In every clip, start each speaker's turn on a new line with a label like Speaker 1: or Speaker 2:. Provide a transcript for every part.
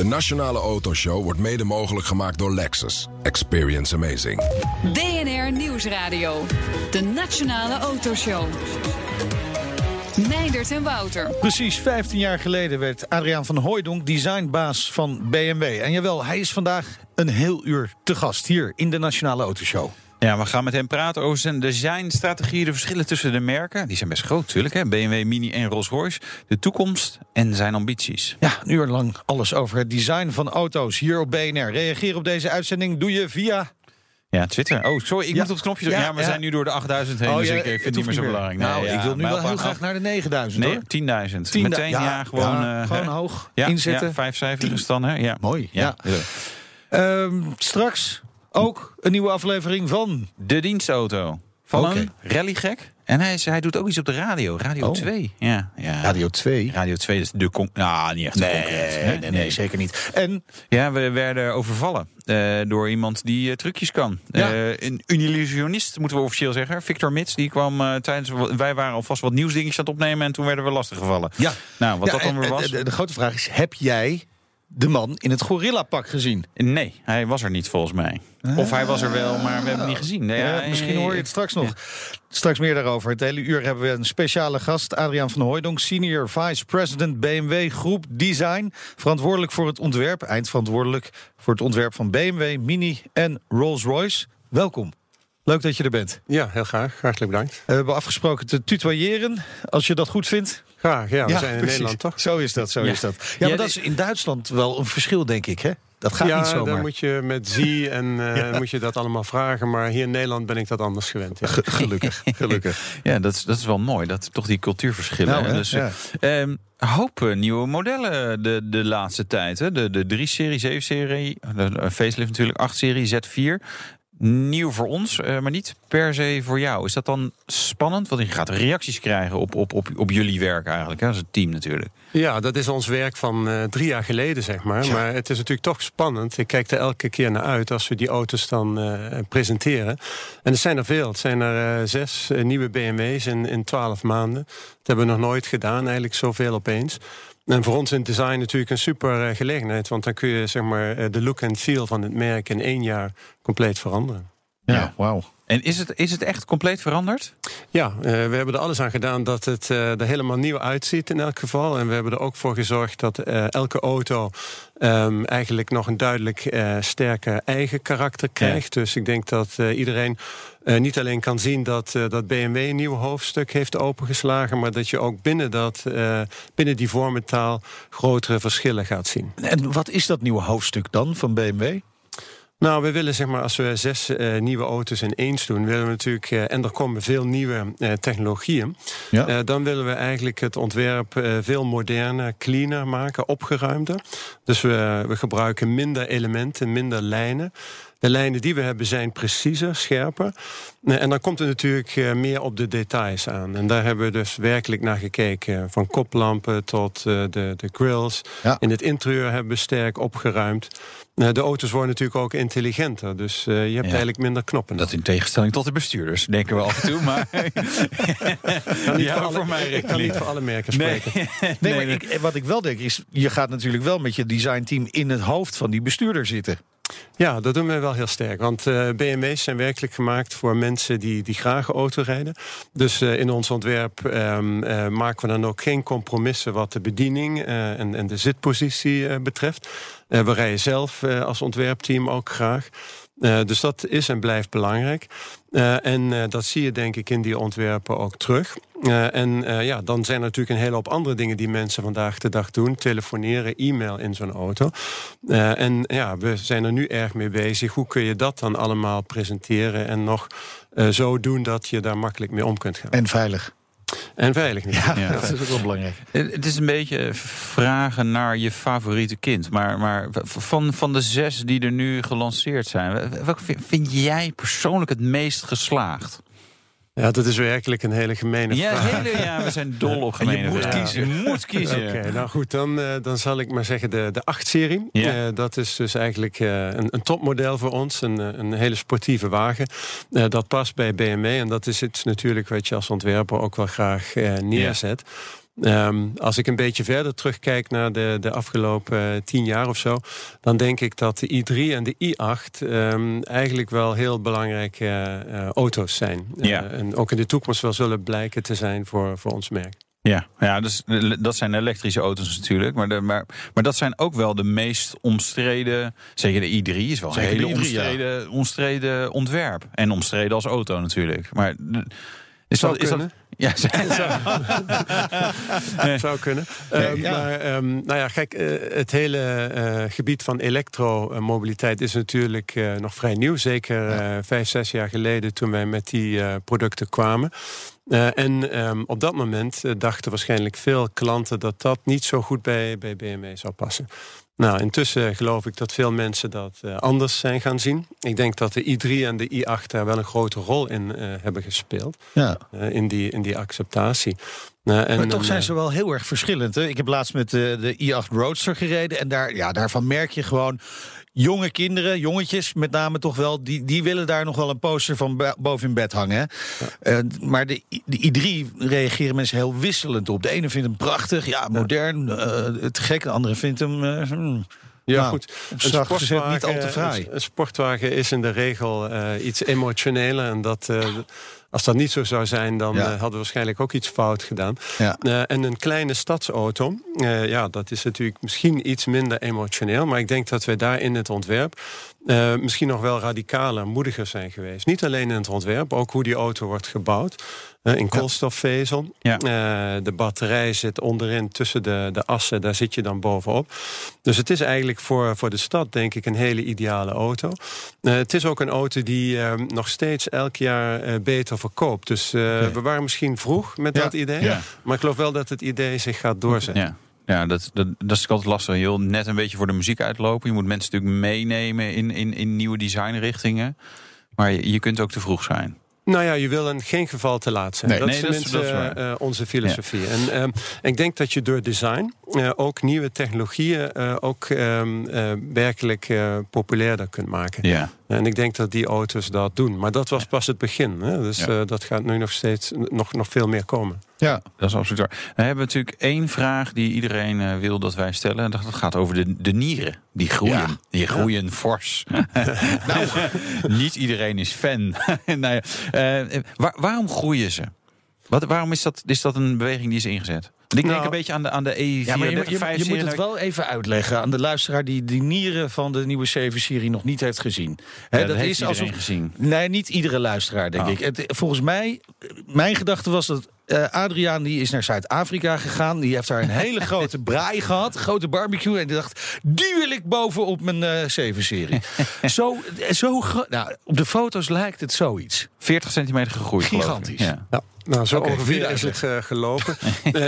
Speaker 1: De Nationale Autoshow wordt mede mogelijk gemaakt door Lexus. Experience amazing.
Speaker 2: BNR Nieuwsradio. De Nationale Autoshow. Meindert en Wouter.
Speaker 3: Precies 15 jaar geleden werd Adriaan van Hooijdonk designbaas van BMW. En jawel, hij is vandaag een heel uur te gast hier in de Nationale Autoshow.
Speaker 4: Ja, we gaan met hem praten over zijn designstrategie, de verschillen tussen de merken. Die zijn best groot natuurlijk, hè? BMW, Mini en Rolls-Royce. De toekomst en zijn ambities.
Speaker 3: Ja, een uur lang alles over het design van auto's hier op BNR. Reageer op deze uitzending doe je via...
Speaker 4: Ja, Twitter. Oh, sorry, ik
Speaker 3: Ja.
Speaker 4: moet op het knopje drukken.
Speaker 3: Ja,
Speaker 4: Ja, we zijn nu door de 8000 heen,
Speaker 3: Oh,
Speaker 4: dus
Speaker 3: ja,
Speaker 4: ik,
Speaker 3: het
Speaker 4: vind het niet meer zo belangrijk.
Speaker 3: Nou,
Speaker 4: Nee,
Speaker 3: ik wil nu wel heel graag naar de 9000
Speaker 4: Nee,
Speaker 3: hoor.
Speaker 4: 10.000.
Speaker 3: Tien-
Speaker 4: Meteen, ja, gewoon... eh,
Speaker 3: gewoon hoog
Speaker 4: ja,
Speaker 3: inzetten.
Speaker 4: Ja, vijf cijfers dan, hè? Ja.
Speaker 3: Mooi, ja.
Speaker 4: Ja.
Speaker 3: Ehm, straks ook een nieuwe aflevering van...
Speaker 4: De dienstauto van een rallygek. En hij, is- hij doet ook iets op de radio. Radio
Speaker 3: Oh.
Speaker 4: 2. Ja, ja.
Speaker 3: Radio 2.
Speaker 4: Radio 2 is de con nou, niet echt concurrentie.
Speaker 3: Nee, nee, nee, zeker niet. En
Speaker 4: Ja, we werden overvallen eh, door iemand die eh, trucjes kan.
Speaker 3: Ja.
Speaker 4: Eh, een illusionist, moeten we officieel zeggen. Victor Mits, die kwam tijdens... Wij waren alvast wat nieuwsdingetjes aan het opnemen... en toen werden we lastiggevallen.
Speaker 3: ja,
Speaker 4: Nou, wat
Speaker 3: Ja,
Speaker 4: dat dan weer was...
Speaker 3: De, de grote vraag is, heb jij de man in het gorillapak gezien?
Speaker 4: Nee, hij was er niet volgens mij. Of hij was er wel, maar we hebben hem niet gezien. Nee,
Speaker 3: Ja, misschien hoor je het straks nog. Straks meer daarover. Het hele uur hebben we een speciale gast. Adriaan van Hooijdonk, Senior Vice President BMW Groep Design. Verantwoordelijk voor het ontwerp, eindverantwoordelijk voor het ontwerp van BMW, Mini en Rolls-Royce. Welkom. Leuk dat je er bent.
Speaker 5: Ja, heel graag. Hartelijk bedankt.
Speaker 3: We hebben afgesproken te tutoyeren, als je dat goed vindt.
Speaker 5: Graag, ja. We zijn in
Speaker 3: precies.
Speaker 5: Nederland toch?
Speaker 3: Zo is dat, zo
Speaker 4: Ja.
Speaker 3: is dat. Ja,
Speaker 4: Ja,
Speaker 3: maar dat is in Duitsland wel een verschil, denk ik, hè? Dat gaat
Speaker 5: ja,
Speaker 3: niet zomaar.
Speaker 5: dan moet je met zie en eh, moet je dat allemaal vragen. Maar hier in Nederland ben ik dat anders gewend. Ja.
Speaker 3: Ge- gelukkig, gelukkig.
Speaker 4: Ja, dat is, dat is wel mooi. Dat toch die cultuurverschillen.
Speaker 3: Nou,
Speaker 4: hè. dus,
Speaker 3: ja.
Speaker 4: eh, ehm, hoop eh, nieuwe modellen de, de laatste tijd. Hè. De, de 3-serie, 7-serie, de, de facelift natuurlijk, 8-serie, Z4. Nieuw voor ons, eh, maar niet per se voor jou. Is dat dan spannend? Want je gaat reacties krijgen op, op, op, op jullie werk eigenlijk, hè, als het team natuurlijk.
Speaker 5: Ja, dat is ons werk van eh, drie jaar geleden, zeg maar. Maar het is natuurlijk toch spannend. Ik kijk er elke keer naar uit als we die auto's dan eh, presenteren. En er zijn er veel. Het zijn er zes nieuwe BMW's in, in twaalf maanden. Dat hebben we nog nooit gedaan, eigenlijk zoveel opeens. En voor ons in design natuurlijk een super eh, gelegenheid. Want dan kun je zeg maar, eh, de look en feel van het merk in één jaar compleet veranderen.
Speaker 3: Ja,
Speaker 4: Ja.
Speaker 3: wauw.
Speaker 4: En is het, is het echt compleet veranderd?
Speaker 5: Ja, eh, we hebben er alles aan gedaan dat het eh, er helemaal nieuw uitziet in elk geval. En we hebben er ook voor gezorgd dat eh, elke auto ehm, eigenlijk nog een duidelijk sterke eigen karakter krijgt. Dus ik denk dat iedereen niet alleen kan zien dat, dat BMW een nieuw hoofdstuk heeft opengeslagen, maar dat je ook binnen, dat, binnen die vormentaal grotere verschillen gaat zien.
Speaker 3: En wat is dat nieuwe hoofdstuk dan van BMW?
Speaker 5: Nou, we willen zeg maar, als we zes eh, nieuwe auto's in eens doen, willen we natuurlijk, eh, en er komen veel nieuwe eh, technologieën,
Speaker 3: Ja.
Speaker 5: dan willen we eigenlijk het ontwerp veel moderner, cleaner maken, opgeruimder. Dus we, we gebruiken minder elementen, minder lijnen. De lijnen die we hebben zijn preciezer, scherper. Eh, En dan komt het natuurlijk eh, meer op de details aan. En daar hebben we dus werkelijk naar gekeken. Van koplampen tot eh, de, de grills.
Speaker 3: Ja.
Speaker 5: In het interieur hebben we sterk opgeruimd. De auto's worden natuurlijk ook intelligenter. Dus je hebt eigenlijk minder knoppen.
Speaker 4: Dat in tegenstelling tot de bestuurders, denken we af en toe. Maar Ja,
Speaker 5: voor
Speaker 4: mij
Speaker 5: ik kan niet voor alle merken
Speaker 4: Nee,
Speaker 5: spreken.
Speaker 3: Nee, maar ik, wat ik wel denk is, je gaat natuurlijk wel met je designteam in het hoofd van die bestuurder zitten.
Speaker 5: Ja, dat doen we wel heel sterk. Want eh, BMW's zijn werkelijk gemaakt voor mensen die, die graag auto rijden. Dus eh, in ons ontwerp ehm, eh, maken we dan ook geen compromissen wat de bediening en, en de zitpositie betreft. We rijden zelf als ontwerpteam ook graag. Dus dat is en blijft belangrijk. Eh, en eh, dat zie je denk ik in die ontwerpen ook terug. Eh, en ja, dan zijn er natuurlijk een hele hoop andere dingen die mensen vandaag de dag doen. Telefoneren, e-mail in zo'n auto. En ja, we zijn er nu erg mee bezig. Hoe kun je dat dan allemaal presenteren en nog zo doen dat je daar makkelijk mee om kunt gaan?
Speaker 3: En veilig.
Speaker 5: En veilig niet.
Speaker 3: Ja,
Speaker 4: Ja.
Speaker 3: dat is ook wel belangrijk.
Speaker 4: Het het is een beetje vragen naar je favoriete kind. Maar, maar van, van de zes die er nu gelanceerd zijn, welke vind jij persoonlijk het meest geslaagd?
Speaker 5: Ja, dat is werkelijk een hele gemene
Speaker 4: Ja,
Speaker 5: vraag.
Speaker 4: hele, ja, we zijn dol op
Speaker 3: En je
Speaker 4: gemene
Speaker 3: moet
Speaker 4: vragen.
Speaker 3: kiezen.
Speaker 4: Je moet kiezen.
Speaker 5: Oké, nou goed, dan, eh, dan zal ik maar zeggen de, de 8-serie.
Speaker 4: Ja.
Speaker 5: dat is dus eigenlijk eh, een, een topmodel voor ons. Een, eh, een hele sportieve wagen. Eh, dat past bij BMW. En dat is iets natuurlijk wat je als ontwerper ook wel graag eh, neerzet. Ehm, als ik een beetje verder terugkijk naar de, de afgelopen tien jaar of zo, dan denk ik dat de i3 en de i8 ehm, eigenlijk wel heel belangrijke auto's zijn.
Speaker 4: Ja.
Speaker 5: en ook in de toekomst wel zullen blijken te zijn voor, voor ons merk.
Speaker 4: Ja, ja dus, dat zijn elektrische auto's natuurlijk. Maar, de, maar, maar dat zijn ook wel de meest omstreden. Zeker de i3 is wel een hele
Speaker 3: i3,
Speaker 4: omstreden, omstreden ontwerp. En omstreden als auto natuurlijk. Maar is
Speaker 5: Zou
Speaker 4: dat, is dat,
Speaker 5: kunnen.
Speaker 4: ja,
Speaker 5: Zou kunnen. Eh,
Speaker 3: ja.
Speaker 5: Maar ehm, nou ja, kijk, eh, het hele eh, gebied van elektromobiliteit is natuurlijk eh, nog vrij nieuw. Zeker vijf, zes jaar geleden toen wij met die producten kwamen. En ehm, op dat moment dachten waarschijnlijk veel klanten dat dat niet zo goed bij, bij BMW zou passen. Nou, intussen geloof ik dat veel mensen dat eh, anders zijn gaan zien. Ik denk dat de i3 en de i8 daar wel een grote rol in eh, hebben gespeeld.
Speaker 3: Ja.
Speaker 5: eh, in, die, in die acceptatie. En
Speaker 3: Maar toch zijn
Speaker 5: eh,
Speaker 3: ze wel heel erg verschillend. Hè? Ik heb laatst met de, de i8 Roadster gereden. En daar, ja, daarvan merk je gewoon jonge kinderen, jongetjes met name toch wel... die, die willen daar nog wel een poster van bo- boven in bed hangen. Eh, maar de, de i3 reageren mensen heel wisselend op. De ene vindt hem prachtig, ja, modern, eh, te gek. De andere vindt hem... eh, hmm.
Speaker 5: Ja,
Speaker 3: Nou,
Speaker 5: goed.
Speaker 3: zacht gezegd niet al te fraai.
Speaker 5: Een, een sportwagen is in de regel eh, iets emotioneler. En dat, eh, als dat niet zo zou zijn, dan
Speaker 3: Ja.
Speaker 5: eh, hadden we waarschijnlijk ook iets fout gedaan.
Speaker 3: Ja.
Speaker 5: Eh, en een kleine stadsauto, eh, ja, dat is natuurlijk misschien iets minder emotioneel. Maar ik denk dat wij daar in het ontwerp eh, misschien nog wel radicaler, moediger zijn geweest. Niet alleen in het ontwerp, ook hoe die auto wordt gebouwd. Eh, in koolstofvezel.
Speaker 4: Ja.
Speaker 5: Eh, de batterij zit onderin tussen de, de assen, daar zit je dan bovenop. Dus het is eigenlijk voor, voor de stad, denk ik, een hele ideale auto. Het is ook een auto die nog steeds elk jaar beter verkoopt. Dus we waren misschien vroeg met
Speaker 3: Ja.
Speaker 5: dat idee. Maar ik geloof wel dat het idee zich gaat doorzetten.
Speaker 4: Ja. Dat, dat, dat is altijd lastig. Heel net een beetje voor de muziek uitlopen. Je moet mensen natuurlijk meenemen in, in, in nieuwe designrichtingen. Maar je, je kunt ook te vroeg zijn.
Speaker 5: Nou ja, je wil in geen geval te laat zijn.
Speaker 3: Nee,
Speaker 5: dat
Speaker 4: nee,
Speaker 5: is
Speaker 4: dat is- dat
Speaker 5: eh, onze filosofie. En ehm, ik denk dat je door design eh, ook nieuwe technologieën eh, ook ehm, eh, werkelijk eh, populairder kunt maken.
Speaker 4: Ja.
Speaker 5: En ik denk dat die auto's dat doen. Maar dat was pas het begin. Hè? Dus
Speaker 4: Ja.
Speaker 5: eh, dat gaat nu nog steeds nog, nog veel meer komen.
Speaker 3: Ja.
Speaker 4: Dat is absoluut waar. We hebben natuurlijk één vraag die iedereen eh, wil dat wij stellen. En dat gaat over de, de nieren. Die groeien.
Speaker 3: Ja.
Speaker 4: Die groeien fors. nou, niet iedereen is fan. nou ja, eh, waar- waarom groeien ze? Wat, waarom is dat, is dat een beweging die is ingezet? Ik denk
Speaker 5: Nou,
Speaker 4: een beetje aan de, aan de E4
Speaker 3: Ja, maar je, je, je moet het wel even uitleggen aan de luisteraar die die nieren van de nieuwe 7-serie nog niet heeft gezien.
Speaker 4: Ja, dat heeft iedereen gezien.
Speaker 3: Nee, niet iedere luisteraar, denk
Speaker 4: Oh.
Speaker 3: ik. Het, volgens mij, mijn gedachte was dat eh, Adriaan die is naar Zuid-Afrika gegaan. Die heeft daar een hele grote braai gehad, grote barbecue. En die dacht, die wil ik bovenop mijn eh 7-serie. zo, zo gro- nou, op de foto's lijkt het zoiets.
Speaker 4: 40 centimeter gegroeid. geloof ik.
Speaker 3: Gigantisch.
Speaker 4: Ja.
Speaker 5: Ja. Nou, zo ongeveer is het eh, gelopen.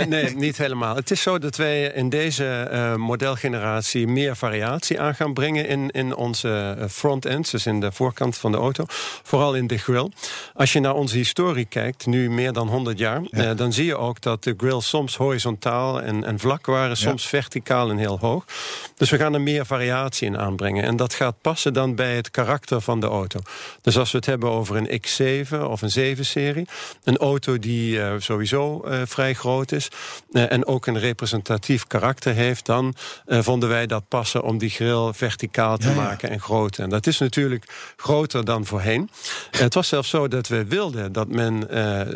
Speaker 5: Nee, niet helemaal. Het is zo dat wij in deze eh, modelgeneratie meer variatie aan gaan brengen in, in onze eh, front-end, dus in de voorkant van de auto. Vooral in de grill. Als je naar onze historie kijkt, nu meer dan 100 jaar, dan zie je ook dat de grill soms horizontaal en, en vlak waren, soms verticaal en heel hoog. Dus we gaan er meer variatie in aanbrengen. En dat gaat passen dan bij het karakter van de auto. Dus als we het hebben over een X7 of een 7-serie, een auto die eh, sowieso eh, vrij groot is eh, en ook een representatief karakter heeft, dan vonden wij dat passen om die grill verticaal te
Speaker 3: Ja, ja.
Speaker 5: maken en groot. En dat is natuurlijk groter dan voorheen. Het was zelfs zo dat we wilden dat men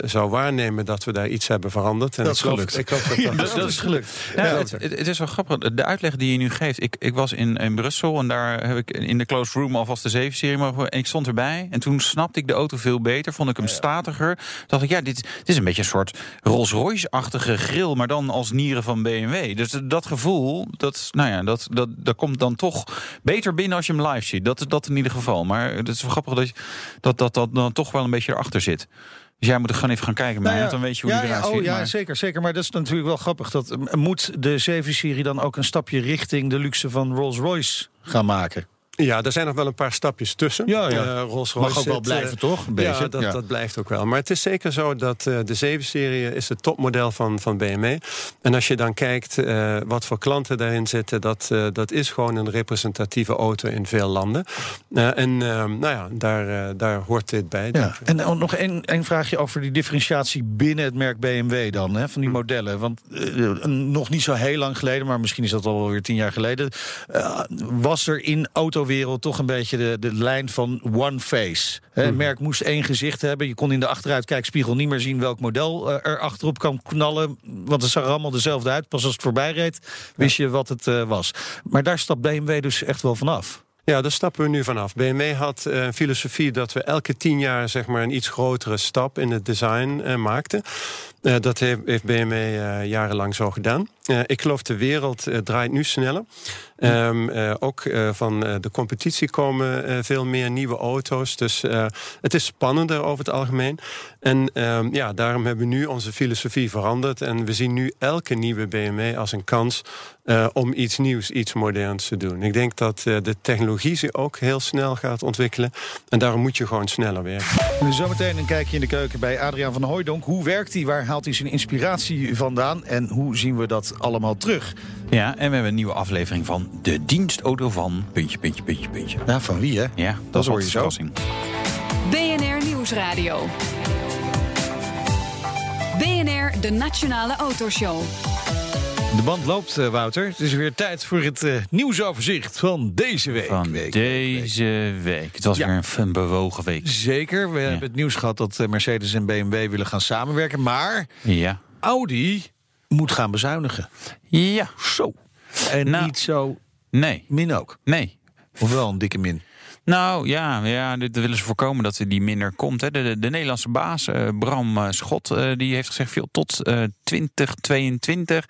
Speaker 5: zou waarnemen dat we daar iets hebben veranderd. En
Speaker 3: Dat is gelukt.
Speaker 5: Ik hoop dat dat,
Speaker 3: dat is gelukt.
Speaker 4: Het- het is wel grappig. De uitleg die je nu geeft. Ik, ik was in, in Brussel en daar heb ik in de closed room alvast de 7-serie mogen. En ik stond erbij. En toen snapte ik de auto veel beter. Vond ik hem statiger. dacht ik, ja, dit, dit is een beetje een soort Rolls-Royce-achtige grill. Maar dan als nieren van BMW. Dus dat gevoel, dat, nou ja, dat, dat, dat komt dan toch beter binnen als je hem live ziet. Dat, dat in ieder geval. Maar het is wel grappig dat dat, dat, dat dan toch wel een beetje erachter zit. Dus jij moet er gewoon even gaan kijken. Maar
Speaker 3: Nou ja,
Speaker 4: dan weet je hoe
Speaker 3: ja,
Speaker 4: die eruit
Speaker 3: ja,
Speaker 4: ziet.
Speaker 3: oh, ja,
Speaker 4: maar-
Speaker 3: zeker, zeker. Maar dat is natuurlijk wel grappig. Dat, moet de 7-serie dan ook een stapje richting de luxe van Rolls-Royce gaan maken?
Speaker 5: Ja, er zijn nog wel een paar stapjes tussen.
Speaker 3: Ja, ja.
Speaker 5: Eh,
Speaker 3: Mag ook wel blijven,
Speaker 5: eh,
Speaker 3: toch? Een beetje.
Speaker 5: Ja, dat,
Speaker 3: Ja.
Speaker 5: dat blijft ook wel. Maar het is zeker zo dat eh, de 7-serie is het topmodel van, van BMW. En als je dan kijkt wat voor klanten daarin zitten... Dat, dat is gewoon een representatieve auto in veel landen. En nou ja, daar, daar hoort dit bij.
Speaker 3: Ja. En nog één één vraagje over die differentiatie binnen het merk BMW dan, hè, van die modellen. Want nog niet zo heel lang geleden, maar misschien is dat al weer tien jaar geleden, was er in autowereld toch een beetje de, de lijn van one face. Hè, Het merk moest één gezicht hebben. Je kon in de achteruitkijkspiegel niet meer zien welk model eh, er achterop kan knallen. Want het zag er allemaal dezelfde uit. Pas als het voorbij reed, wist je wat het eh, was. Maar daar stapt BMW dus echt wel vanaf.
Speaker 5: Ja, daar stappen we nu vanaf. BMW had eh, een filosofie dat we elke tien jaar zeg maar, een iets grotere stap in het design maakten. Dat heeft, heeft BMW jarenlang zo gedaan. Eh, ik geloof de wereld eh, draait nu sneller. Eh, ook van de competitie komen veel meer nieuwe auto's. Dus het is spannender over het algemeen. En ehm, ja, daarom hebben we nu onze filosofie veranderd. En we zien nu elke nieuwe BMW als een kans om iets nieuws, iets moderns te doen. Ik denk dat de technologie zich ook heel snel gaat ontwikkelen. En daarom moet je gewoon sneller werken.
Speaker 3: Zometeen een kijkje in de keuken bij Adriaan van Hooijdonk. Hoe werkt hij? Waar haalt hij zijn inspiratie vandaan? En hoe zien we dat allemaal terug?
Speaker 4: Ja, en we hebben een nieuwe aflevering van De Dienstauto van... Puntje, puntje, puntje, puntje.
Speaker 3: Ja, van wie hè?
Speaker 4: Ja, dat,
Speaker 3: Dat
Speaker 4: is
Speaker 3: hoor je zo.
Speaker 4: verrassing.
Speaker 2: BNR Nieuwsradio. BNR, de Nationale Autoshow.
Speaker 3: De band loopt, eh, Wouter. Het is weer tijd voor het eh, nieuwsoverzicht van deze week.
Speaker 4: Van
Speaker 3: Week,
Speaker 4: deze week. Het was
Speaker 3: Ja.
Speaker 4: weer een, een bewogen week.
Speaker 3: Zeker. We hebben het nieuws gehad dat eh, Mercedes en BMW willen gaan samenwerken. Maar
Speaker 4: Ja.
Speaker 3: Audi moet gaan bezuinigen.
Speaker 4: Ja.
Speaker 3: Zo. En
Speaker 4: Nou.
Speaker 3: niet zo
Speaker 4: Nee.
Speaker 3: min ook.
Speaker 4: Nee.
Speaker 3: Of wel een dikke min.
Speaker 4: Nou ja, ja dit willen ze voorkomen dat die minder komt. Hè. De, de, de Nederlandse baas, eh, Bram eh, Schot, eh, die heeft gezegd... Veel, tot eh 2022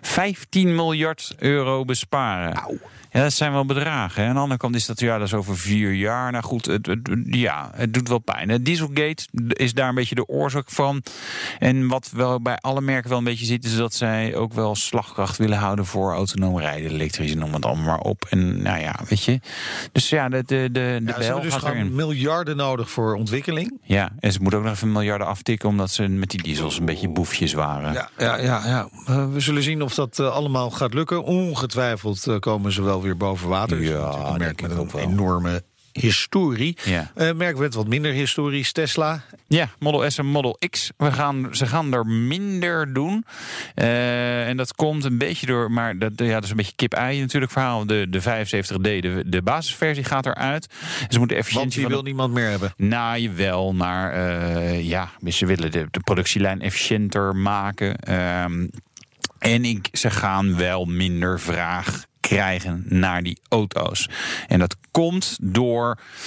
Speaker 4: 15 miljard euro besparen. Ja, dat zijn wel bedragen. Hè. Aan de andere kant is dat, ja, dat is over vier jaar. Nou goed, het, het- ja, het doet wel pijn. Dieselgate is daar een beetje de oorzaak van. En wat wel bij alle merken wel een beetje zit... is dat zij ook wel slagkracht willen houden voor autonoom rijden. Elektrisch, noem het allemaal maar op. En nou ja, weet je... Dus ja, de, de, de, de
Speaker 3: Ja,
Speaker 4: bel
Speaker 3: dus
Speaker 4: gaat erin.
Speaker 3: miljarden nodig voor ontwikkeling.
Speaker 4: Ja, en ze moeten ook nog even miljarden aftikken... omdat ze met die diesels een beetje boefjes waren.
Speaker 3: Ja, ja, ja, ja. We zullen zien of dat eh, allemaal gaat lukken. Ongetwijfeld eh, komen ze wel weer boven water.
Speaker 4: Ja,
Speaker 3: is natuurlijk een merk met een enorme historie.
Speaker 4: Ja.
Speaker 3: Eh, merk met wat minder historisch, Tesla.
Speaker 4: Ja, Model S en Model X. We gaan, ze gaan er minder doen. Eh, en dat komt een beetje door, maar dat, ja, dat is een beetje kip-ei natuurlijk verhaal. De, de 75D, de, de basisversie gaat eruit. Ze moeten de
Speaker 3: Want
Speaker 4: efficiëntie
Speaker 3: die wil
Speaker 4: de
Speaker 3: niemand meer hebben.
Speaker 4: Nou, jawel, maar eh, ja, ze willen de, de productielijn efficiënter maken. Ehm, en ik, ze gaan wel minder vraag krijgen naar die auto's. En dat komt door,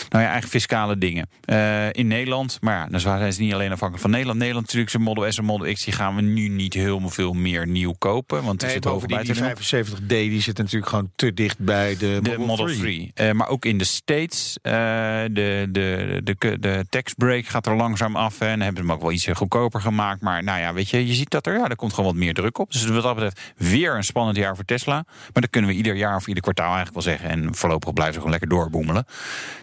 Speaker 4: nou ja, eigenlijk fiscale dingen. Eh, in Nederland, maar ja, dan zijn ze niet alleen afhankelijk van Nederland. Nederland natuurlijk, zijn Model S en Model X, die gaan we nu niet heel veel meer nieuw kopen. Want
Speaker 3: Nee,
Speaker 4: zit
Speaker 3: bovendien die
Speaker 4: buiten.
Speaker 3: 75D die zit natuurlijk gewoon te dicht bij de,
Speaker 4: De Model 3. Eh, maar ook in de States. eh, de, de, de, de tax break gaat er langzaam af. Hè, en dan hebben ze hem ook wel iets goedkoper gemaakt. Maar nou ja, weet je, je ziet dat er, ja, er komt gewoon wat meer druk op. Dus wat dat betreft weer een spannend jaar voor Tesla. Maar dat kunnen we ieder jaar of ieder kwartaal eigenlijk wel zeggen. En voorlopig blijven ze gewoon lekker doorboemelen.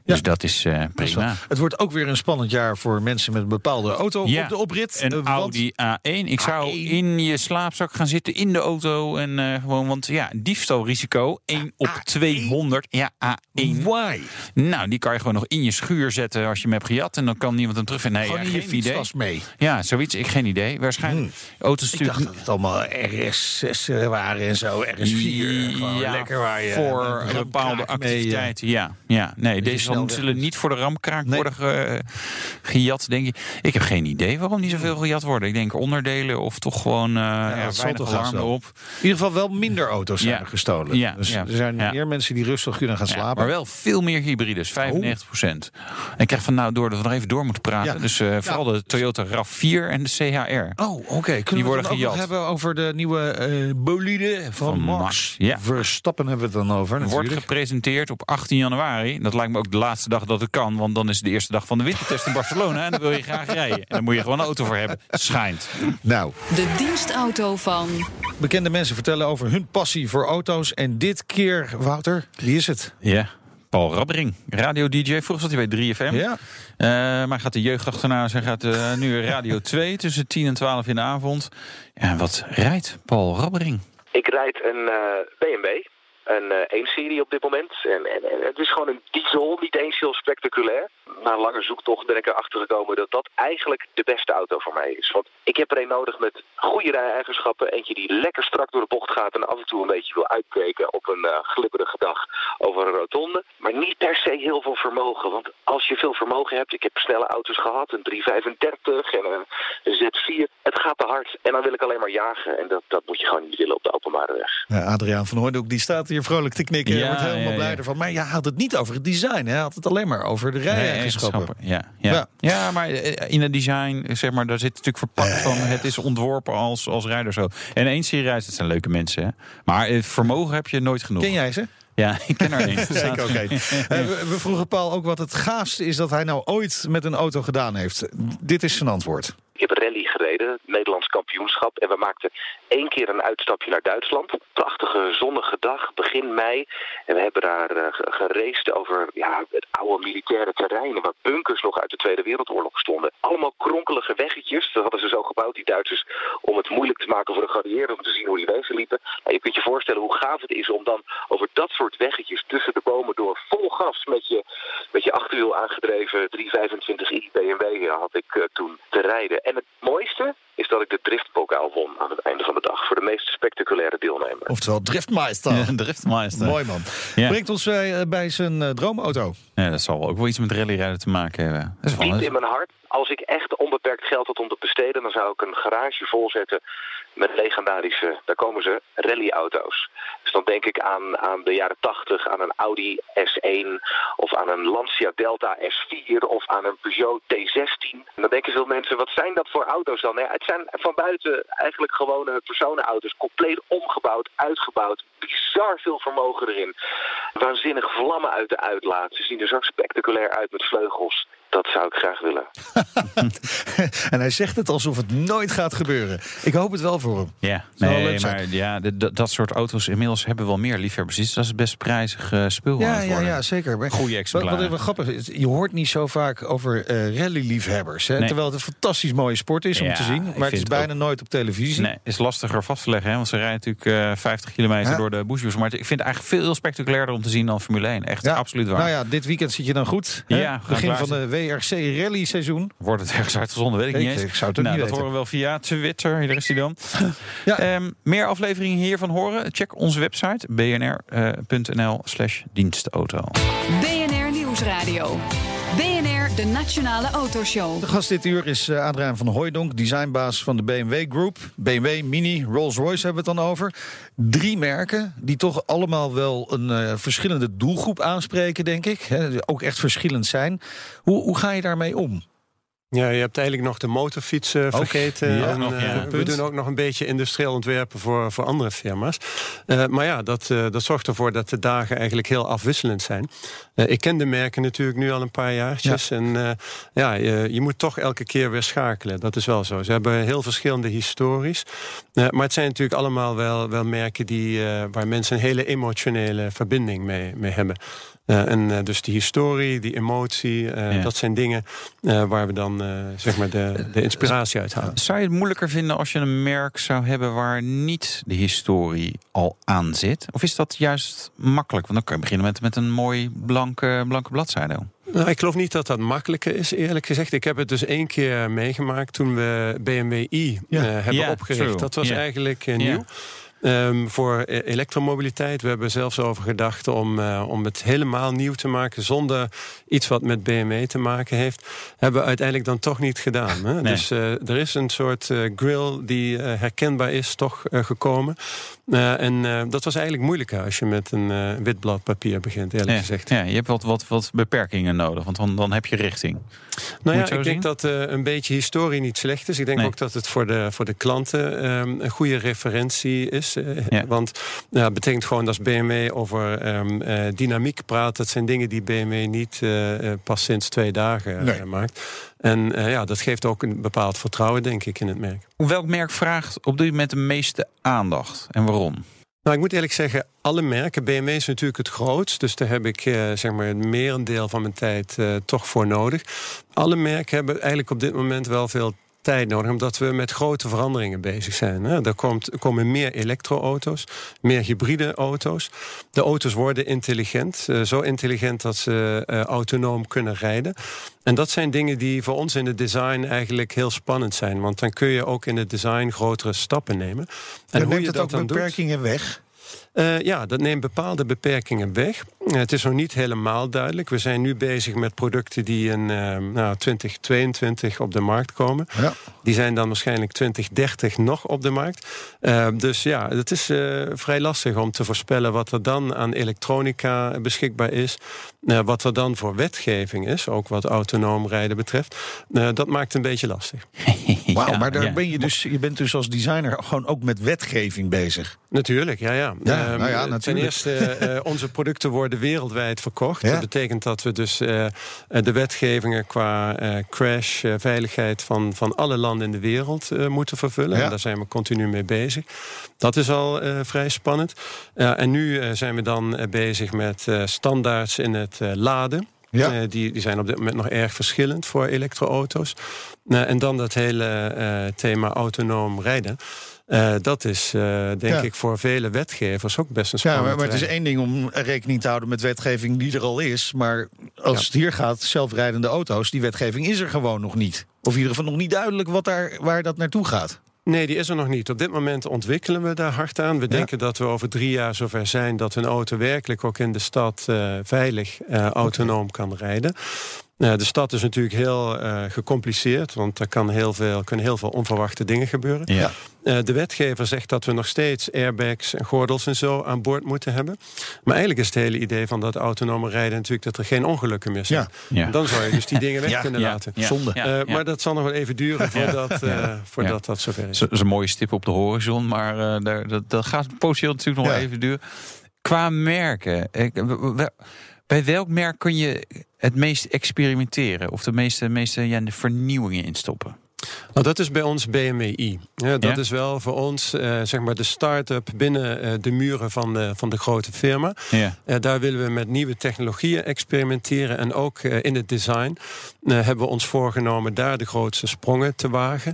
Speaker 4: Dus
Speaker 3: Ja.
Speaker 4: dat is eh, prima.
Speaker 3: Het wordt ook weer een spannend jaar voor mensen met een bepaalde auto
Speaker 4: Ja,
Speaker 3: op de oprit.
Speaker 4: Een
Speaker 3: Eh,
Speaker 4: Audi A1. Ik zou
Speaker 3: A1.
Speaker 4: in je slaapzak gaan zitten in de auto. En eh, gewoon, want ja, diefstalrisico 1 op 200. Ja, A1.
Speaker 3: Why?
Speaker 4: Nou, die kan je gewoon nog in je schuur zetten als je hem hebt gejat. En dan kan niemand hem terugvinden. Nee,
Speaker 3: Gewoon
Speaker 4: ja, geen idee.
Speaker 3: mee.
Speaker 4: Ja, zoiets. Ik geen idee. Waarschijnlijk. Auto's
Speaker 3: Ik dacht dat het allemaal RS6 waren en zo. RS4. Gewoon
Speaker 4: Ja,
Speaker 3: lekker waar je
Speaker 4: voor
Speaker 3: een
Speaker 4: bepaalde
Speaker 3: mee, eh,
Speaker 4: activiteiten. ja, ja, nee, deze
Speaker 3: weg
Speaker 4: zullen niet voor de ramkraak
Speaker 3: Nee.
Speaker 4: worden ge- gejat, denk ik. Ik heb geen idee waarom niet zoveel gejat worden. Ik denk onderdelen of toch gewoon uh, ja,
Speaker 3: zal
Speaker 4: weinig alarm erop.
Speaker 3: In ieder geval wel minder auto's zijn
Speaker 4: Ja.
Speaker 3: er gestolen.
Speaker 4: Ja,
Speaker 3: dus
Speaker 4: ja,
Speaker 3: er zijn
Speaker 4: ja.
Speaker 3: meer mensen die rustig kunnen gaan
Speaker 4: Ja,
Speaker 3: slapen.
Speaker 4: maar wel veel meer hybrides, 95 procent. En ik krijg van nou door dat we nog even door moeten praten.
Speaker 3: Ja.
Speaker 4: Dus eh, vooral de Toyota RAV4 en de CHR.
Speaker 3: Oh, oké. Kunnen
Speaker 4: Die
Speaker 3: we
Speaker 4: worden
Speaker 3: het ook nog hebben over de nieuwe bolide van,
Speaker 4: Van
Speaker 3: Max?
Speaker 4: Max, ja.
Speaker 3: Verstappen hebben we het dan over
Speaker 4: Wordt gepresenteerd op 18 januari. Dat lijkt me ook de laatste dag dat het kan. Want dan is het de eerste dag van de wintertest in Barcelona. En dan wil je graag rijden. En dan moet je gewoon een auto voor hebben. Schijnt.
Speaker 3: Nou,
Speaker 2: De dienstauto van
Speaker 3: bekende mensen vertellen over hun passie voor auto's. En dit keer, Wouter, wie is het?
Speaker 4: Ja. Paul Rabbering, radio-dj. Vroeger zat hij bij 3FM.
Speaker 3: Ja.
Speaker 4: Uh, maar gaat de jeugd achterna. Zij gaat uh, nu Radio 2 tussen 10 en 12 in de avond. En wat rijdt Paul Rabbering?
Speaker 6: Ik rijd een uh, BMW. Een 1-serie op dit moment. En, en, en, het is gewoon een diesel, niet eens heel spectaculair. Na een lange zoektocht ben ik erachter gekomen dat dat eigenlijk de beste auto voor mij is. Want ik heb er een nodig met goede rij-eigenschappen. Eentje die lekker strak door de bocht gaat en af en toe een beetje wil uitbreken op een uh, glibberige dag over een rotonde. Maar niet per se heel veel vermogen. Want als je veel vermogen hebt, ik heb snelle auto's gehad, een 335 en een, een Z4. Het gaat te hard en dan wil ik alleen maar jagen. En dat, dat moet je gewoon niet willen op de openbare weg.
Speaker 3: Ja, Adriaan van Hooydonk die staat hier vrolijk te knikken. Ja, wordt helemaal ja, blij ervan. Maar je had het niet over het design. Hij had het alleen maar over de
Speaker 4: Ja, ja. Ja. maar eh, in het design, zeg maar, daar zit natuurlijk verpakt van... het is ontworpen als, als rijder zo. En één serie reis, dat zijn leuke mensen. Hè? Maar vermogen heb je nooit genoeg.
Speaker 3: Ken jij ze?
Speaker 4: Ja, ik ken er één.
Speaker 3: Zeker, oké. we vroegen Paul ook wat het gaafste is dat hij nou ooit met een auto gedaan heeft. Dit is zijn antwoord.
Speaker 6: Ik heb rally gereden, Nederlands kampioenschap. En we maakten één keer een uitstapje naar Duitsland. Prachtige zonnige dag, begin mei. En we hebben daar uh, over ja, het oude militaire terrein... waar bunkers nog uit de Tweede Wereldoorlog stonden. Allemaal kronkelige weggetjes. Dat hadden ze zo gebouwd, die Duitsers... om het moeilijk te maken voor de geallieerden... om te zien hoe die wegen liepen. Nou, je kunt je voorstellen hoe gaaf het is om dan over dat soort weggetjes... tussen de bomen door vol gas met je, met je achterwiel aangedreven 325i BMW had ik uh, toen te rijden. En het mooiste is dat ik de driftbokaal won aan het einde van de dag. Voor de meest spectaculaire deelnemer.
Speaker 3: Oftewel driftmeister.
Speaker 4: Ja, driftmeister.
Speaker 3: Mooi man. Ja. Brengt ons uh, bij zijn uh, droomauto.
Speaker 4: Ja, dat zal ook wel iets met rallyrijden te maken hebben. Dat is
Speaker 6: Niet in mijn hart. Als ik echt onbeperkt geld had om te besteden... dan zou ik een garage volzetten met legendarische, daar komen ze, rallyauto's. Dus dan denk ik aan, aan de jaren 80, aan een Audi S1 of aan een Lancia Delta S4 of aan een Peugeot T16. En dan denken veel mensen, wat zijn dat voor auto's dan? Ja, het zijn van buiten eigenlijk gewone personenauto's, compleet omgebouwd, uitgebouwd, bizar veel vermogen erin. Waanzinnig vlammen uit de uitlaat. Ze zien er zo spectaculair uit met vleugels. Dat zou ik graag willen.
Speaker 3: en hij zegt het alsof het nooit gaat gebeuren. Ik hoop het wel voor hem.
Speaker 4: Ja, nee, maar ja, dat soort auto's inmiddels hebben wel meer liefhebbers. Dus dat is best prijzig uh, spul.
Speaker 3: Ja, ja, ja, zeker.
Speaker 4: Goeie exemplaren.
Speaker 3: Wat, wat even grappig is, je hoort niet zo vaak over uh, rally-liefhebbers. Nee. Terwijl het een fantastisch mooie sport is om
Speaker 4: ja,
Speaker 3: te zien. Maar het is bijna ook... nooit op televisie.
Speaker 4: Nee, is lastiger vast te leggen. Hè? Want ze rijden natuurlijk uh, 50 kilometer ja. door de bushbus. Maar ik vind het eigenlijk veel spectaculairder om te zien dan Formule 1. Echt absoluut waar.
Speaker 3: Nou ja, dit weekend zit je dan goed.
Speaker 4: Ja,
Speaker 3: Begin van de WRC rally seizoen.
Speaker 4: Wordt het ergens uitgezonden, weet ik, ik niet eens.
Speaker 3: Ik zou het
Speaker 4: nou,
Speaker 3: niet
Speaker 4: dat
Speaker 3: weten.
Speaker 4: horen we wel via Twitter. Hier is hij dan. ja. um, meer afleveringen hiervan horen? Check onze website bnr.nl slash dienstauto.
Speaker 2: BNR Nieuwsradio. De Nationale Autoshow.
Speaker 3: De gast dit uur is uh, Adriaan van Hooijdonk, designbaas van de BMW Group. BMW, Mini, Rolls-Royce hebben we het dan over. Drie merken die toch allemaal wel een uh, verschillende doelgroep aanspreken, denk ik. Ook echt verschillend zijn. Hoe, hoe ga je daarmee om?
Speaker 5: Ja, je hebt eigenlijk nog de motorfiets uh, vergeten.
Speaker 3: Ja,
Speaker 5: en,
Speaker 3: nog,
Speaker 5: uh,
Speaker 3: ja.
Speaker 5: we doen ook nog een beetje industrieel ontwerpen voor, voor andere firma's. Uh, maar ja, dat, dat zorgt ervoor dat de dagen eigenlijk heel afwisselend zijn. ik ken de merken natuurlijk nu al een paar jaartjes. Ja. En ja, je, je, moet toch elke keer weer schakelen. Dat is wel zo. Ze hebben heel verschillende histories. maar het zijn natuurlijk allemaal wel, wel merken die, waar mensen een hele emotionele verbinding mee, mee hebben. Uh, en uh, dus die historie, die emotie, uh, ja. dat zijn dingen waar we dan zeg maar de, de inspiratie uit halen.
Speaker 4: Zou je het moeilijker vinden als je een merk zou hebben waar niet de historie al aan zit? Of is dat juist makkelijk? Want dan kan je beginnen met, met een mooi blanke, blanke bladzijde.
Speaker 5: Nou, ik geloof niet dat dat makkelijker is, eerlijk gezegd. Ik heb het dus één keer meegemaakt toen we BMW i ja. hebben
Speaker 4: ja,
Speaker 5: opgericht.
Speaker 4: true.
Speaker 5: Dat was eigenlijk nieuw. Um, voor elektromobiliteit. We hebben zelfs over gedacht om, uh, om het helemaal nieuw te maken zonder iets wat met BMW te maken heeft. Hebben we uiteindelijk dan toch niet gedaan. Hè?
Speaker 4: Nee.
Speaker 5: Dus uh, er is een soort uh, grill die herkenbaar is, toch gekomen. En dat was eigenlijk moeilijker als je met een wit blad papier begint, eerlijk
Speaker 4: ja.
Speaker 5: gezegd.
Speaker 4: Ja, je hebt wat, wat, wat beperkingen nodig, want dan, dan heb je richting.
Speaker 5: Nou ja, ik denk dat een beetje historie niet slecht is. Ik denk
Speaker 4: nee.
Speaker 5: ook dat het voor de, voor de klanten um, een goede referentie is.
Speaker 4: Ja.
Speaker 5: Want ja, het betekent gewoon dat als BMW over um, uh, dynamiek praat, dat zijn dingen die BMW niet uh, pas sinds twee dagen
Speaker 3: nee.
Speaker 5: uh, maakt. En ja, dat geeft ook een bepaald vertrouwen, denk ik, in het merk.
Speaker 4: Welk merk vraagt op dit moment de meeste aandacht en waarom?
Speaker 5: Nou, ik moet eerlijk zeggen, alle merken. BMW is natuurlijk het grootst, dus daar heb ik eh, zeg maar een merendeel van mijn tijd eh, toch voor nodig. Alle merken hebben eigenlijk op dit moment wel veel tijd nodig, omdat we met grote veranderingen bezig zijn. Hè. Er, komt, er komen meer elektroauto's, meer hybride auto's. De auto's worden intelligent, eh, zo intelligent dat ze uh, autonoom kunnen rijden. En dat zijn dingen die voor ons in het design eigenlijk heel spannend zijn. Want dan kun je ook in het design grotere stappen nemen.
Speaker 3: En, hoe je dat ook dan beperkingen weg?
Speaker 5: Uh, ja, dat neemt bepaalde beperkingen weg. Uh, het is nog niet helemaal duidelijk. We zijn nu bezig met producten die in uh, nou, 2022 op de markt komen. Ja. Die zijn dan waarschijnlijk 2030 nog op de markt. dus ja, het is vrij lastig om te voorspellen wat er dan aan elektronica beschikbaar is. wat er dan voor wetgeving is, ook wat autonoom rijden betreft. dat maakt het een beetje lastig.
Speaker 3: Wauw, ja, maar daar ben je dus, je bent dus als designer gewoon ook met wetgeving bezig.
Speaker 5: Natuurlijk, ja, ja.
Speaker 3: Ja, nou ja natuurlijk.
Speaker 5: Ten eerste, uh, onze producten worden wereldwijd verkocht. Ja. Dat betekent dat we dus uh, de wetgevingen qua uh, crash, veiligheid van, van alle landen in de wereld moeten vervullen. Ja. En daar zijn we continu mee bezig. Dat is al vrij spannend. en nu zijn we dan bezig met standaards in het laden. Ja. die, die zijn op dit moment nog erg verschillend voor elektroauto's. en dan dat hele thema autonoom rijden. Uh, dat is uh, denk ja. ik voor vele wetgevers ook best een spannend
Speaker 3: Ja, maar, maar het is één ding om rekening te houden met wetgeving die er al is. Maar als ja. het hier gaat, zelfrijdende auto's, die wetgeving is er gewoon nog niet. Of in ieder geval nog niet duidelijk wat daar, waar dat naartoe gaat.
Speaker 5: Nee, die is er nog niet. Op dit moment ontwikkelen we daar hard aan. We ja. denken dat we over drie jaar zover zijn dat een auto werkelijk ook in de stad uh, veilig autonoom okay. kan rijden. Uh, de stad is natuurlijk heel uh, gecompliceerd, want er kan heel veel, kunnen heel veel onverwachte dingen gebeuren. Ja. Uh, de wetgever zegt dat we nog steeds airbags en gordels en zo aan boord moeten hebben. Maar eigenlijk is het hele idee van dat autonome rijden natuurlijk dat er geen ongelukken meer zijn. Ja. Ja. Dan zou je dus die dingen weg kunnen laten.
Speaker 3: Zonde.
Speaker 5: Maar dat zal nog wel even duren voordat, voordat dat zover is.
Speaker 4: Dat is een mooie stip op de horizon, maar daar, dat, dat gaat potentieel natuurlijk nog wel even duren. Qua merken. Ik, bij welk merk kun je het meest experimenteren? Of de meeste, meeste ja, de vernieuwingen instoppen?
Speaker 5: Nou, dat is bij ons BMWI. Ja, dat ja? is wel voor ons uh, zeg maar de start-up binnen uh, de muren van de, van de grote firma. Ja. Uh, daar willen we met nieuwe technologieën experimenteren. En ook in het design hebben we ons voorgenomen daar de grootste sprongen te wagen.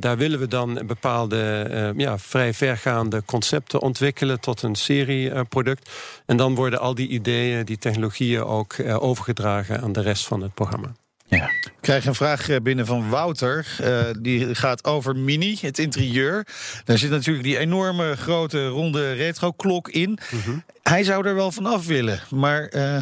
Speaker 5: Daar willen we dan bepaalde ja, vrij vergaande concepten ontwikkelen tot een serieproduct. en dan worden al die ideeën, die technologieën ook overgedragen aan de rest van het programma.
Speaker 3: Ja. Ik krijg een vraag eh, binnen van Wouter. Uh, die gaat over Mini, het interieur. Daar zit natuurlijk die enorme grote ronde retro-klok in. Mm -hmm. Hij zou er wel van af willen, maar uh,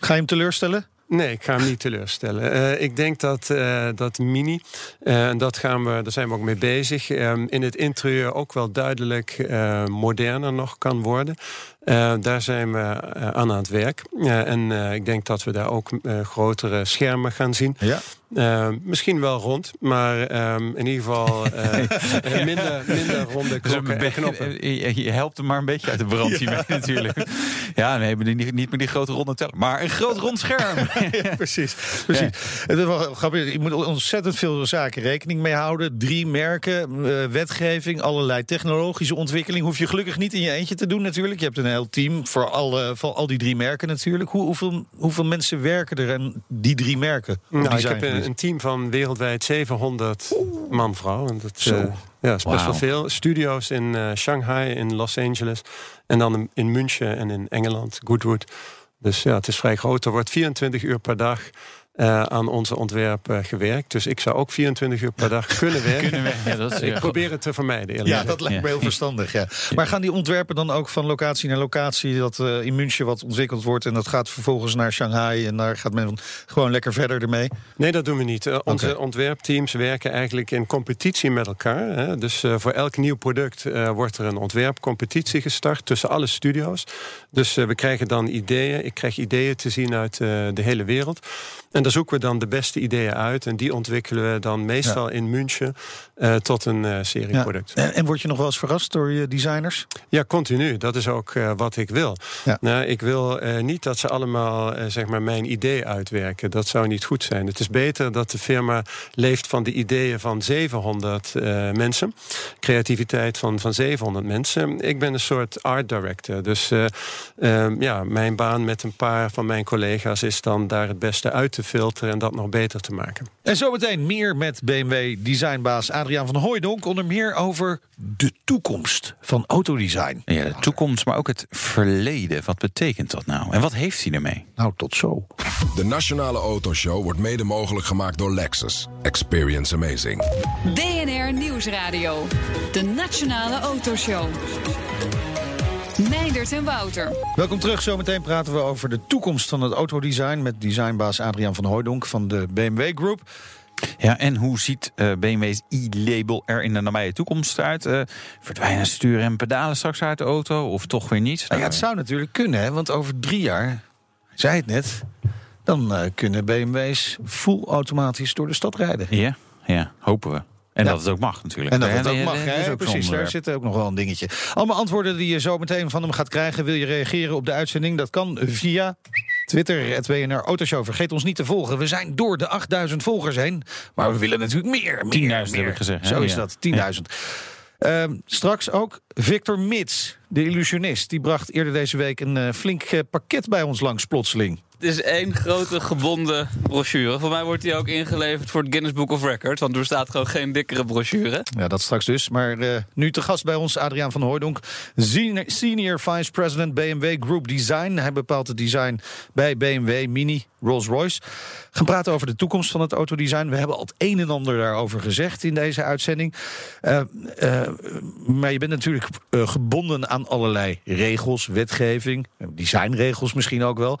Speaker 3: ga je hem teleurstellen?
Speaker 5: Nee, ik ga hem niet teleurstellen. Uh, ik denk dat, uh, dat Mini, en uh, dat gaan we, daar zijn we ook mee bezig, in het interieur ook wel duidelijk moderner nog kan worden. Uh, daar zijn we uh, aan aan het werk. Uh, en ik denk dat we daar ook grotere schermen gaan zien. Ja. misschien wel rond, maar um, in ieder geval minder, minder ronde dus knoppen.
Speaker 4: Je, je, helpt hem maar een beetje uit de brand ja. natuurlijk. Ja, nee, niet, niet meer die grote ronde tellen. Maar een groot rond scherm.
Speaker 3: ja, precies. precies. Het is wel grappig. Je moet ontzettend veel zaken rekening mee houden. Drie merken, wetgeving, allerlei technologische ontwikkeling. Hoef je gelukkig niet in je eentje te doen natuurlijk. Je hebt een heel team voor, alle, voor al die drie merken natuurlijk. Hoe, hoeveel, hoeveel mensen werken er aan die drie merken?
Speaker 5: Nou, ik heb een, een, team van wereldwijd 700 man, vrouw. En dat uh, ja, is best wow. wel veel. Studio's in uh, Shanghai, in Los Angeles. En dan in München en in Engeland, Goodwood. Dus ja, het is vrij groot. Er wordt 24 uur per dag uh, aan onze ontwerp uh, gewerkt. Dus ik zou ook 24 uur per dag kunnen werken. kunnen werken ja, dat is ik probeer het te vermijden.
Speaker 3: Ja, dat lijkt me heel verstandig. Ja. Maar gaan die ontwerpen dan ook van locatie naar locatie... dat in München wat ontwikkeld wordt... en dat gaat vervolgens naar Shanghai... en daar gaat men gewoon lekker verder ermee?
Speaker 5: Nee, dat doen we niet. onze okay. ontwerpteams werken eigenlijk in competitie met elkaar. Hè. Dus voor elk nieuw product wordt er een ontwerpcompetitie gestart... tussen alle studio's. Dus we krijgen dan ideeën. Ik krijg ideeën te zien uit de hele wereld... En daar zoeken we dan de beste ideeën uit. En die ontwikkelen we dan meestal in München uh, tot een uh, serieproduct.
Speaker 3: Ja. En, en, word je nog wel eens verrast door je designers?
Speaker 5: Ja, continu. Dat is ook uh, wat ik wil. Ja. Nou, ik wil niet dat ze allemaal zeg maar mijn idee uitwerken. Dat zou niet goed zijn. Het is beter dat de firma leeft van de ideeën van 700 mensen. Creativiteit van, van 700 mensen. Ik ben een soort art director. Dus ehm, ja, mijn baan met een paar van mijn collega's is dan daar het beste uit te filteren en dat nog beter te maken.
Speaker 3: En zometeen meer met BMW designbaas Adriaan van Hooijdonk. Onder meer over de toekomst van autodesign.
Speaker 4: Ja, de toekomst, maar ook het verleden. Wat betekent dat nou? En wat heeft hij ermee?
Speaker 3: Nou, tot zo.
Speaker 1: De Nationale Autoshow wordt mede mogelijk gemaakt door Lexus. Experience amazing.
Speaker 2: BNR Nieuwsradio. De Nationale Autoshow. Meindert en Wouter.
Speaker 3: Welkom terug. Zometeen praten we over de toekomst van het autodesign... met designbaas Adriaan van Hooijdonk van de BMW Group.
Speaker 4: Ja, en hoe ziet uh, BMW's e-label er in de nabije toekomst uit? Uh, verdwijnen sturen en pedalen straks uit de auto of toch weer niet?
Speaker 3: Nou ja, het zou natuurlijk kunnen, hè, want over drie jaar, zei het net... dan uh, kunnen BMW's full automatisch door de stad rijden.
Speaker 4: Ja, ja hopen we. En dat het ook mag natuurlijk.
Speaker 3: En dat het ook mag, hè? precies. Daar zit ook nog wel een dingetje. Allemaal antwoorden die je zo meteen van hem gaat krijgen. Wil je reageren op de uitzending? Dat kan via Twitter, het WNR Autoshow. Vergeet ons niet te volgen. We zijn door de 8000 volgers heen. Maar we willen natuurlijk meer.
Speaker 4: 10.000 heb ik gezegd.
Speaker 3: Zo is dat, 10.000. Uh, straks ook Victor Mits, de illusionist. Die bracht eerder deze week een uh, flink uh, pakket bij ons langs plotseling.
Speaker 7: Is één grote gebonden brochure. Voor mij wordt die ook ingeleverd voor het Guinness Book of Records. Want er staat gewoon geen dikkere brochure.
Speaker 3: Ja, dat straks dus. Maar uh, nu te gast bij ons Adriaan van Hooydonk. Senior Vice President BMW Group Design. Hij bepaalt het design bij BMW, Mini, Rolls-Royce. Gaan praten over de toekomst van het autodesign. We hebben al het een en ander daarover gezegd in deze uitzending. Uh, uh, maar je bent natuurlijk gebonden aan allerlei regels, wetgeving, designregels misschien ook wel.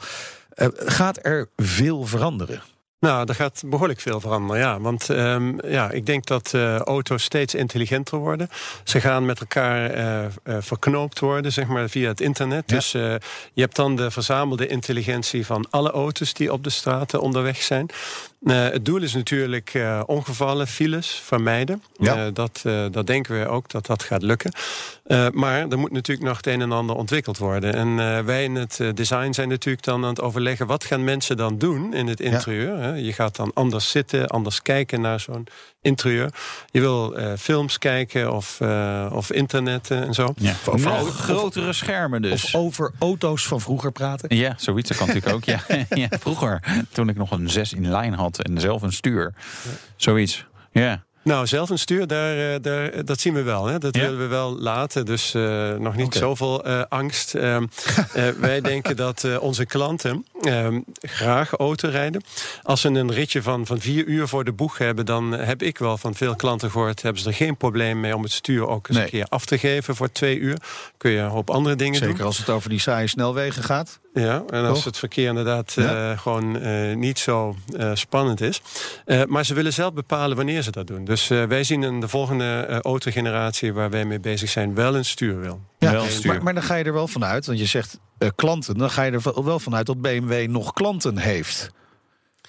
Speaker 3: Uh, gaat er veel veranderen?
Speaker 5: Nou, er gaat behoorlijk veel veranderen, ja. Want um, ja, ik denk dat uh, auto's steeds intelligenter worden. Ze gaan met elkaar uh, uh, verknoopt worden, zeg maar, via het internet. Ja. Dus je hebt dan de verzamelde intelligentie van alle auto's die op de straten onderweg zijn. Uh, het doel is natuurlijk uh, ongevallen, files vermijden. Ja. Uh, dat, dat denken we ook dat dat gaat lukken. maar er moet natuurlijk nog het een en ander ontwikkeld worden. En wij in het design zijn natuurlijk dan aan het overleggen... wat gaan mensen dan doen in het interieur? Ja. Je gaat dan anders zitten, anders kijken naar zo'n interieur. Je wil uh, films kijken of, uh, of internet en zo.
Speaker 4: Ja, of over grotere schermen dus.
Speaker 3: Of over auto's van vroeger praten.
Speaker 4: Ja, zoiets dat kan natuurlijk ook. Ja. ja, vroeger, toen ik nog een 6 in lijn had en zelf een stuur. Zoiets, ja.
Speaker 5: Nou, zelf een stuur, daar, eh, daar, dat zien we wel. Hè? Dat ja. willen we wel laten. Dus uh, nog niet okay. zoveel uh, angst. Uh, wij denken dat onze klanten ehm, graag auto rijden. Als ze een ritje van, van vier uur voor de boeg hebben... dan heb ik wel van veel klanten gehoord... hebben ze er geen probleem mee om het stuur ook eens nee. een keer af te geven voor twee uur. Kun je een hoop andere dingen
Speaker 3: Zeker
Speaker 5: doen.
Speaker 3: Zeker als het over die saaie snelwegen gaat.
Speaker 5: Ja, en als het verkeer inderdaad ja. gewoon niet zo spannend is. maar ze willen zelf bepalen wanneer ze dat doen. Dus uh, wij zien in de volgende uh, autogeneratie waar wij mee bezig zijn wel een stuur wil.
Speaker 3: Ja,
Speaker 5: wel
Speaker 3: een stuur. Maar, maar, dan ga je er wel vanuit, want je zegt uh, klanten, dan ga je er wel vanuit dat BMW nog klanten heeft.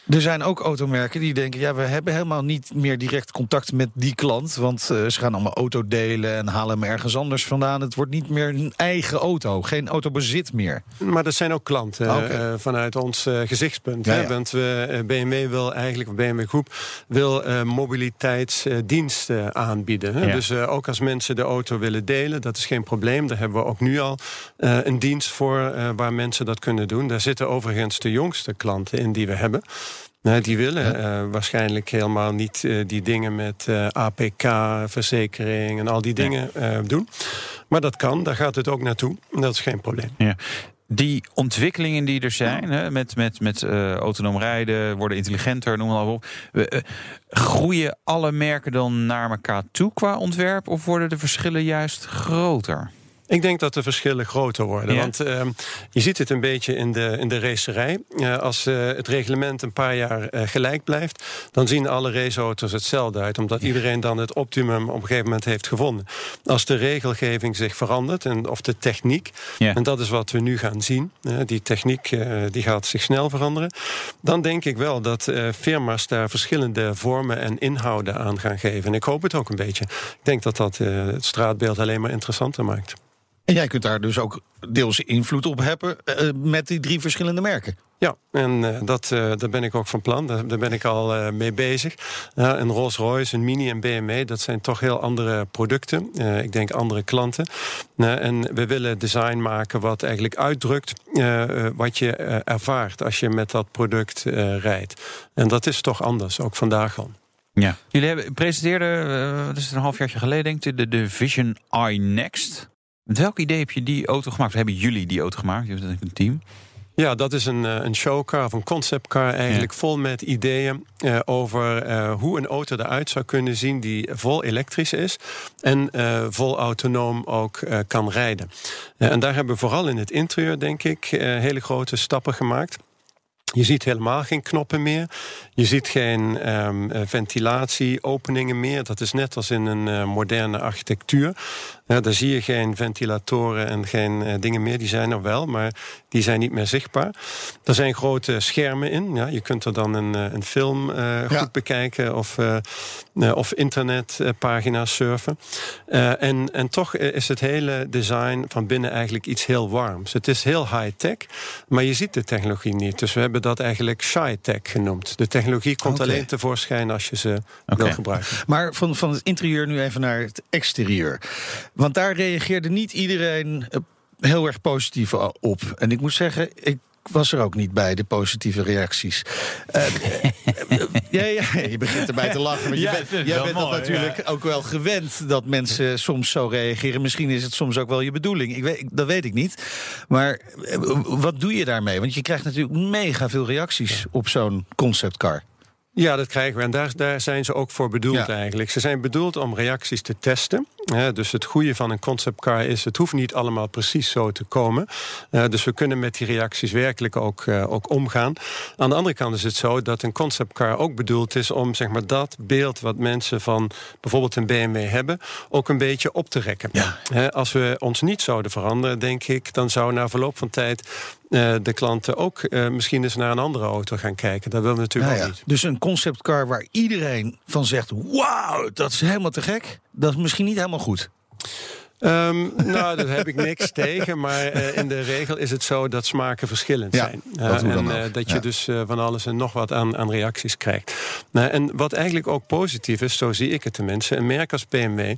Speaker 3: Er zijn ook automerken die denken... ja, we hebben helemaal niet meer direct contact met die klant... want uh, ze gaan allemaal auto delen en halen hem ergens anders vandaan. Het wordt niet meer een eigen auto, geen autobezit meer.
Speaker 5: Maar dat zijn ook klanten okay. uh, vanuit ons uh, gezichtspunt. Ja, ja. Want we, BMW wil eigenlijk, BMW Groep... wil mobiliteitsdiensten aanbieden. Ja. Dus ook als mensen de auto willen delen, dat is geen probleem. Daar hebben we ook nu al een dienst voor waar mensen dat kunnen doen. Daar zitten overigens de jongste klanten in die we hebben... Nee, die willen ja. uh, waarschijnlijk helemaal niet uh, die dingen met uh, APK, verzekering en al die dingen ja. doen. Maar dat kan, daar gaat het ook naartoe. Dat is geen probleem.
Speaker 4: Ja. Die ontwikkelingen die er zijn, hè, met, met, met autonoom rijden, worden intelligenter, noem maar op. groeien alle merken dan naar elkaar toe qua ontwerp? Of worden de verschillen juist groter?
Speaker 5: Ik denk dat de verschillen groter worden.
Speaker 4: Ja.
Speaker 5: Want ehm, je ziet het een beetje in de, in de racerij. Eh, als eh, het reglement een paar jaar eh, gelijk blijft, dan zien alle raceauto's hetzelfde uit. Omdat iedereen dan het optimum op een gegeven moment heeft gevonden. Als de regelgeving zich verandert, en, of de techniek,
Speaker 4: Ja.
Speaker 5: en dat is wat we nu gaan zien, die techniek die gaat zich snel veranderen, dan denk ik wel dat firma's daar verschillende vormen en inhouden aan gaan geven. En ik hoop het ook een beetje. Ik denk dat dat het straatbeeld alleen maar interessanter maakt.
Speaker 3: En jij kunt daar dus ook deels invloed op hebben eh, met die drie verschillende merken.
Speaker 5: Ja, en eh, dat, eh, daar ben ik ook van plan. Daar, daar ben ik al eh, mee bezig. Een Rolls-Royce, een Mini en BMW, dat zijn toch heel andere producten. Eh, ik denk andere klanten. Nou, en we willen design maken wat eigenlijk uitdrukt eh, eh, wat je eh, ervaart als je met dat product eh, rijdt. En dat is toch anders, ook vandaag al.
Speaker 4: Ja. Jullie hebben, presenteerden, eh, wat is het, een halfjaartje geleden denk ik, de, de Vision i Next. Met welk idee heb je die auto gemaakt? Of hebben jullie die auto gemaakt? Je hebt een team.
Speaker 5: Ja, dat is een, eh, een showcar of een conceptcar eigenlijk vol met ideeën eh, over eh, hoe een auto eruit zou kunnen zien die vol elektrisch is en eh, vol autonoom ook kan rijden. En daar hebben we vooral in het interieur, denk ik, hele grote stappen gemaakt. Je ziet helemaal geen knoppen meer. Je ziet geen ehm, eh, ventilatieopeningen meer. Dat is net als in een eh, moderne architectuur. Ja, daar zie je geen ventilatoren en geen eh, dingen meer. Die zijn er wel, maar die zijn niet meer zichtbaar. Er zijn grote schermen in. Ja, je kunt er dan een, een film goed
Speaker 3: Ja.
Speaker 5: bekijken of, of internetpagina's surfen. En, en toch is het hele design van binnen eigenlijk iets heel warms. Het is heel high-tech, maar je ziet de technologie niet. Dus we hebben dat eigenlijk shy-tech genoemd. De technologie komt alleen tevoorschijn als je ze
Speaker 4: Oké.
Speaker 5: wil gebruiken.
Speaker 3: Maar van, van het interieur nu even naar het exterieur. Want daar reageerde niet iedereen eh, heel erg positief op. En ik moet zeggen, ik was er ook niet bij, de positieve reacties. Eh, eh, ja, ja, je begint erbij te lachen. Want je bent, jij bent dat natuurlijk ook wel gewend dat mensen soms zo reageren. Misschien is het soms ook wel je bedoeling. Ik weet, dat weet ik niet. Maar eh, wat doe je daarmee? Want je krijgt natuurlijk mega veel reacties op zo'n conceptcar.
Speaker 5: Ja, dat krijgen we. En daar, daar zijn ze ook voor bedoeld
Speaker 3: Ja.
Speaker 5: eigenlijk. Ze zijn bedoeld om reacties te testen. Dus het goede van een conceptcar is... het hoeft niet allemaal precies zo te komen. Eh, dus we kunnen met die reacties werkelijk ook, eh, ook omgaan. Aan de andere kant is het zo dat een conceptcar ook bedoeld is... om zeg maar, dat beeld wat mensen van bijvoorbeeld een BMW hebben... ook een beetje op te rekken.
Speaker 3: Ja.
Speaker 5: Als we ons niet zouden veranderen, denk ik... dan zou na verloop van tijd eh, de klanten ook misschien eens naar een andere auto gaan kijken. Dat willen we natuurlijk
Speaker 3: Nou ja,
Speaker 5: niet.
Speaker 3: Dus een conceptcar waar iedereen van zegt: Wauw, dat is helemaal te gek. Dat is misschien niet helemaal goed.
Speaker 5: Ehm, nou, daar heb ik niks tegen. Maar eh, in de regel is het zo dat smaken verschillend
Speaker 3: Ja,
Speaker 5: zijn.
Speaker 3: dat hoe
Speaker 5: en eh, dat je
Speaker 3: Ja.
Speaker 5: dus eh, van alles en nog wat aan, aan reacties krijgt. Nou, en wat eigenlijk ook positief is, zo zie ik het tenminste. Een merk als BMW eh,